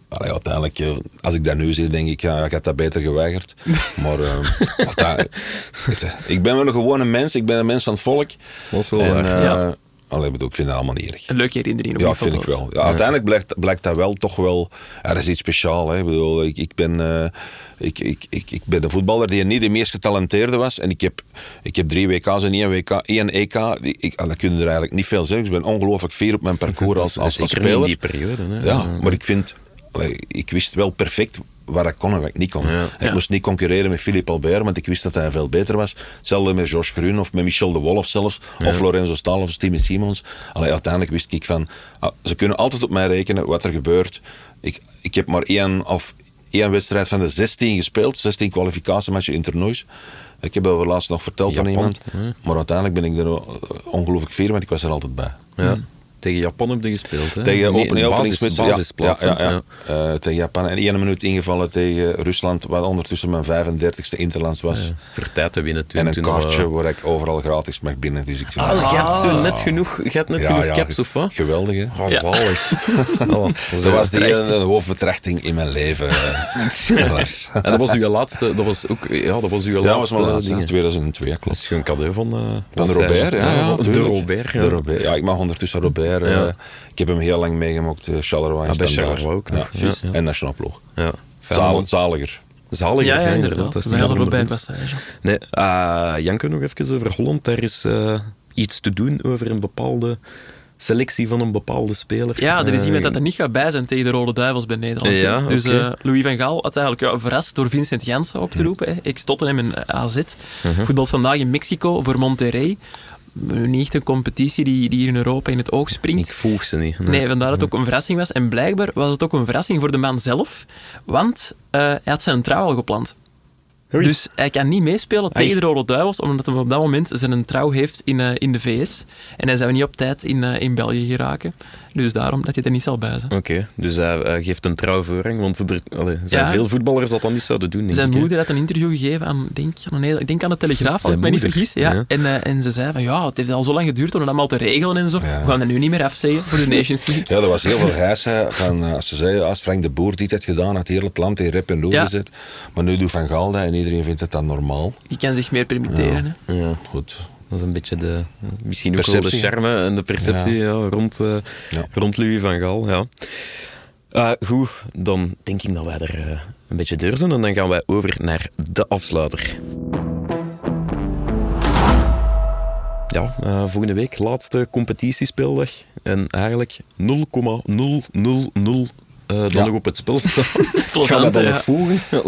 Allee, uiteindelijk, eh, als ik dat nu zie, denk ik, ja, ik had dat beter geweigerd. Maar eh, ik ben wel een gewone mens, ik ben een mens van het volk. Dat is wel en, waar. Ja. Allee, bedoel, ik vind dat allemaal niet erg. Een leuke herinnering op Ja, vind ik wel. Ja, uiteindelijk blijkt, blijkt dat wel toch wel... Er is iets speciaals. Hè. Ik, bedoel, ik, ik, ben, eh, ik, ik, ik, ik ben een voetballer die niet de meest getalenteerde was. En ik heb, ik heb drie WK's en één, WK, één EK. Ik, ik, dat kun je er eigenlijk niet veel zeggen. Ik ben ongelooflijk fier op mijn parcours als, als, als Zeker niet in speler. die periode. Hè. Ja, maar ik vind... Ik wist wel perfect waar ik kon en waar ik niet kon. Ja. Ik Ja. moest niet concurreren met Philippe Albert, want ik wist dat hij veel beter was. Hetzelfde met Georges Groen of met Michel de Wolf zelfs, of Lorenzo Staal of Steven Simons. Allee, uiteindelijk wist ik van, ah, ze kunnen altijd op mij rekenen wat er gebeurt. Ik, ik heb maar één, of één wedstrijd van de 16 gespeeld, 16 kwalificatiematchen in toernoois. Ik heb dat laatst nog verteld aan iemand. Maar uiteindelijk ben ik er eh, ongelooflijk fier, want ik was er altijd bij. Ja. Tegen Japan heb je gespeeld. Hè? Tegen Nee, open, een openingswedstrijd. basis, basisplaats. Ja, ja, ja, ja. Eh, tegen Japan. En één minuut ingevallen tegen Rusland, wat ondertussen mijn 35ste Interlands was. Voor tijd te winnen toen. En een toen kaartje we- waar ik overal gratis mag binnen. Dus ik Ah, je hebt zo net genoeg, je hebt net Ja, genoeg ja, caps, of wat? Geweldig, hè? Oh, zalig. Dat was die eh, de hoofdbetrachting in mijn leven. eh. En dat was uw laatste, dat was ook, ja, dat was uw Ja, dat was laatste mijn laatste, ding. 2002, ja, Dat is een cadeau van, eh, Van. Robert, ja. de. Robert, ja. De Robert. Ja, ik mag ondertussen Robert. Eh, Ja. ik heb hem heel lang meegemaakt, uh, Charleroi. Ah, bij. Charleroi ook Ja. En Nationaal Ploeg. Ja. Zalig, zaliger. Zalig, Ja, ja, inderdaad. Dat is We hadden er bij passage. Nee, ah, Janke, nog even over Holland. Daar is eh, iets te doen over een bepaalde selectie van een bepaalde speler. Ja, er is Eh, iemand dat er niet gaat bij zijn tegen de Rode Duivels bij Nederland. Ja, dus eh, Louis van Gaal had eigenlijk ja, verrast door Vincent Janssen op te roepen. hè. Ex-Tottenham en eh, AZ. Mhm. Voetbalt vandaag in Mexico voor Monterrey. Niet echt een competitie die, die hier in Europa in het oog springt. Ik volg ze niet. Nee, vandaar dat het ook een verrassing was. En blijkbaar was het ook een verrassing voor de man zelf, want eh, hij had zijn trouw al gepland. Dus hij kan niet meespelen Ai. tegen de Rode Duivels, omdat hij op dat moment zijn trouw heeft in, eh, in de VS. En hij zou niet op tijd in, eh, in België geraken. Dus daarom dat hij er niet zal bij zijn. Oké, dus hij, geeft een trouw voorrang, want er allee, er zijn Ja. veel voetballers dat dat niet zouden doen. Denk Zijn ik, moeder had een interview gegeven aan, denk, aan, een- ik denk aan de Telegraaf, als ik me niet vergis. Ja. ja. En, eh, en ze zei van, ja, het heeft al zo lang geduurd om dat allemaal te regelen en zo. Ja. We gaan er nu niet meer afzeggen voor de Nations League. Ja, er was heel veel hè, Van, eh, als ze zeiden, als Frank de Boer dit had gedaan, had heel het land in rep en roer Ja. gezet. Maar nu doet Van Gaal dat en iedereen vindt het dan normaal. Die kan zich meer permitteren. Hè. Ja, Goed. Dat is een beetje de... Misschien ook wel de charme en de perceptie ja. rond, Ja. rond Louis van Gaal. Ja. Eh, goed, dan denk ik dat wij er eh, een beetje deur zijn en dan gaan wij over naar de afsluiter. Ja, volgende week laatste competitiespeeldag. En eigenlijk 0,000 eh dan Ja. nog op het spel staan. Gaan we dat nog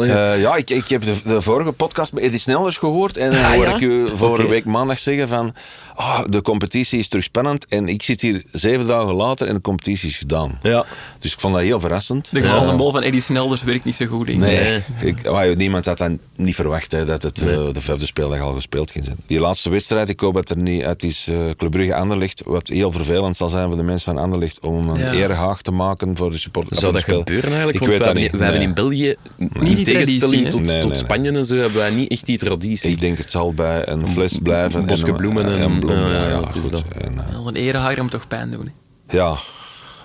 ja. Eh, ja, ik, ik heb de, de vorige podcast met Eddie Snelders gehoord. En dan hoor ik u vorige week maandag zeggen van... ah, de competitie is terug spannend. En ik zit hier zeven dagen later en de competitie is gedaan. ja. Dus ik vond dat heel verrassend. De glazen bol van Eddie Snelders werkt niet zo goed. denk ik. Nee, ik, maar niemand had dan niet verwacht hè, dat het eh, de vijfde speeldag al gespeeld ging zijn. Die laatste wedstrijd, ik hoop dat er niet uit is eh Club Brugge Anderlecht, wat heel vervelend zal zijn voor de mensen van Anderlecht, om een Ja. erehaag te maken voor de supporters. Zou dat gebeuren eigenlijk? Ik Want weet we dat hebben, niet. we hebben in België, die in tegenstelling traditie, tot, hè? Nee, tot nee, nee. Spanje en zo, hebben wij niet echt die traditie. Ik denk het zal bij een fles blijven. een bosje en, bloemen en- en bloemen. Ja, Ja, ja, goed. dat. En, eh, Wel, Een erehaag moet toch pijn doen. hè. ja.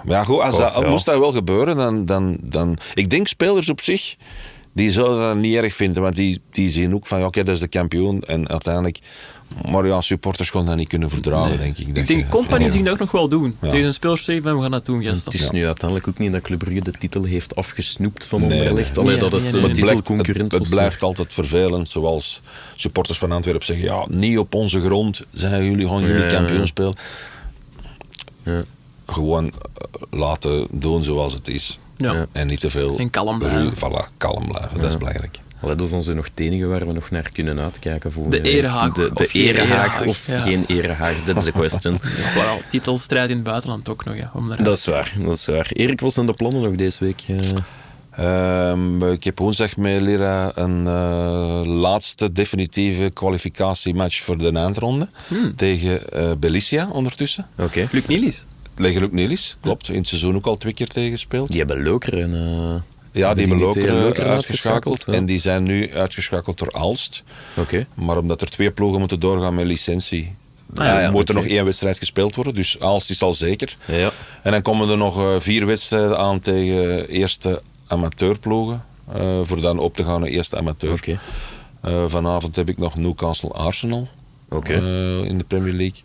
Maar ja, goed, als Oh, dat, ja. moest dat wel gebeuren, dan, dan, dan... Ik denk spelers op zich, die zouden dat niet erg vinden, want die, die zien ook van, ja, oké, dat is de kampioen. En uiteindelijk... Maar ja, supporters gaan dat niet kunnen verdragen, denk ik. Ik denk, Company Ja. zich dat ook nog wel doen. Ja. Tegen een zeggen van, we gaan dat doen, gasten. Het is nu uiteindelijk ook niet dat Club Brugge de titel heeft afgesnoept van Nee, Anderlecht. nee. Allee, Nee, dat het nee, titelconcurrent het, het blijft altijd vervelend, zoals supporters van Antwerpen zeggen, ja, niet op onze grond zijn jullie, gaan jullie kampioen spelen. Ja. Gewoon eh, laten doen zoals het is. Ja. En niet te veel... En kalm blijven. Voilà, kalm blijven, dat is belangrijk. Allee, dat is zo nog het enige waar we nog naar kunnen uitkijken. Voor De erehaag De, de of geen erehaag erehaag, of ja. geen erehaag, dat is de question. Wel, titelstrijd in het buitenland ook nog, ja. Om dat is waar, dat is waar. Erik, wat zijn de plannen nog deze week? eh? Ehm, ik heb woensdag met Lira een eh, laatste definitieve kwalificatiematch voor de eindronde. Tegen eh Belicia ondertussen. Oké. Luc Nielis. Tegen Luc Nielis, klopt. In het seizoen ook al twee keer tegen gespeeld. Die hebben Lokeren. eh Ja, die hebben Lokeren Lokeren uitgeschakeld. ja. En die zijn nu uitgeschakeld door Aalst. Oké. Maar omdat er twee ploegen moeten doorgaan met licentie, Ah, ja, ja, moet er nog één wedstrijd gespeeld worden. Dus Aalst is al zeker. Ja. En dan komen er nog eh, vier wedstrijden aan tegen eerste amateurploegen. eh, voor dan op te gaan naar eerste amateur. Oké. Vanavond heb ik nog Newcastle Arsenal Oké. eh, in de Premier League.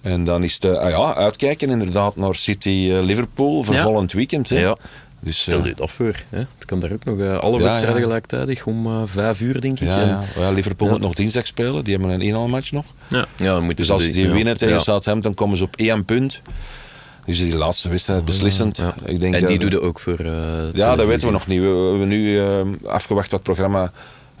En dan is het ah ja, uitkijken inderdaad naar City eh, Liverpool voor Ja. volgend weekend. Hè. Ja. Dus, Stel eh, je dat voor. Hè? Er komt daar ook nog eh, alle Ja, wedstrijden ja. gelijktijdig om eh, vijf uur, denk ik. ja, ja. Ja, Liverpool Ja. moet nog dinsdag spelen. Die hebben een inhaalmatch nog. Ja, dan moeten Dus ze als die ja. winnen tegen Ja. Southampton, komen ze op één punt. Dus die laatste wedstrijd beslissend. Ja. Ik denk, en die eh, doe je ook voor. eh, Ja, dat weten we nog niet. We, we hebben nu eh, afgewacht wat programma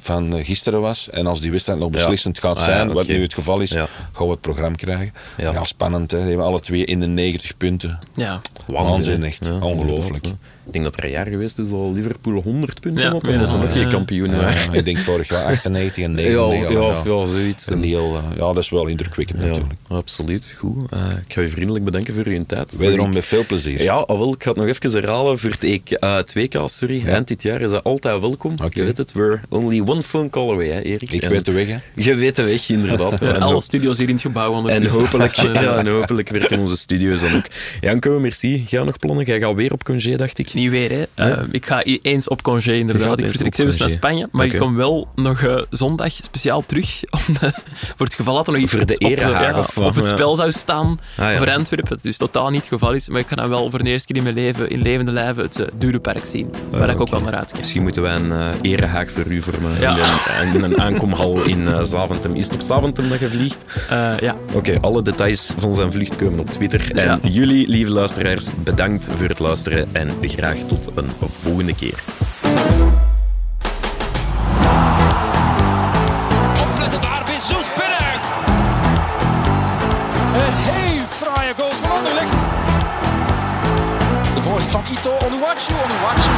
van eh, gisteren was. En als die wedstrijd nog beslissend gaat Ah, ja, zijn, wat nu het geval is, Ja. gaan we het programma krijgen. Ja. Ja, spannend. Hè. Die hebben alle twee in de 90 punten. Ja. Waanzin, echt. Ja, Ongelooflijk. Ik denk dat er een jaar geweest is al Liverpool 100 punten Ja. had. En dat ze Ja. nog geen kampioen Ja, waren. ik denk vorig jaar 98 en Ja, 99. ja, ja, of ja, zoiets. Een heel, eh, ja, dat is wel indrukwekkend Ja, natuurlijk. absoluut. Goed. Eh, ik ga je vriendelijk bedanken voor uw tijd. Wederom met veel plezier. Ja, wel, ik ga het nog even herhalen voor het EK, eh, het WK, sorry. Eind dit jaar is dat altijd welkom. Oké. Je weet het, we're only one phone call away, hè, Erik. Ik En weet de weg, hè. Je weet de weg, inderdaad. En Alle studio's hier in het gebouw En hopelijk, ja, en hopelijk werken onze studio's dan ook. Janko, merci. Ga nog plannen. Jij gaat weer op congé, dacht ik. Niet weer, hè. Eh, ik ga eens op congé, inderdaad. Ik vertrek zelfs naar. Spanje. Maar ik kom wel nog eh, zondag speciaal terug. Om de- voor het geval dat er nog iets Voor de op, ja, of het Ja. spel zou staan Ah, voor Antwerpen. Dat dus totaal niet het geval is. Maar ik ga dan wel voor de eerste keer in mijn leven, in levende lijven, het uh, Durepark zien. Waar ik ook wel naar uitkijk. Misschien moeten wij een eh erehaag voor u vormen. Ja. In, een, aankomhal in eh, Zaventem. Is het op Zaventem dat je vliegt? Eh, ja. Oké, alle details van zijn vlucht komen op Twitter. En jullie, lieve luisteraars, bedankt voor het luisteren en graag tot een volgende keer. Opletten daar, Jesus binnen. Een heel fraaie goal van Anderlecht. De voorzet van Ito, Onuwachu, Onuwachu.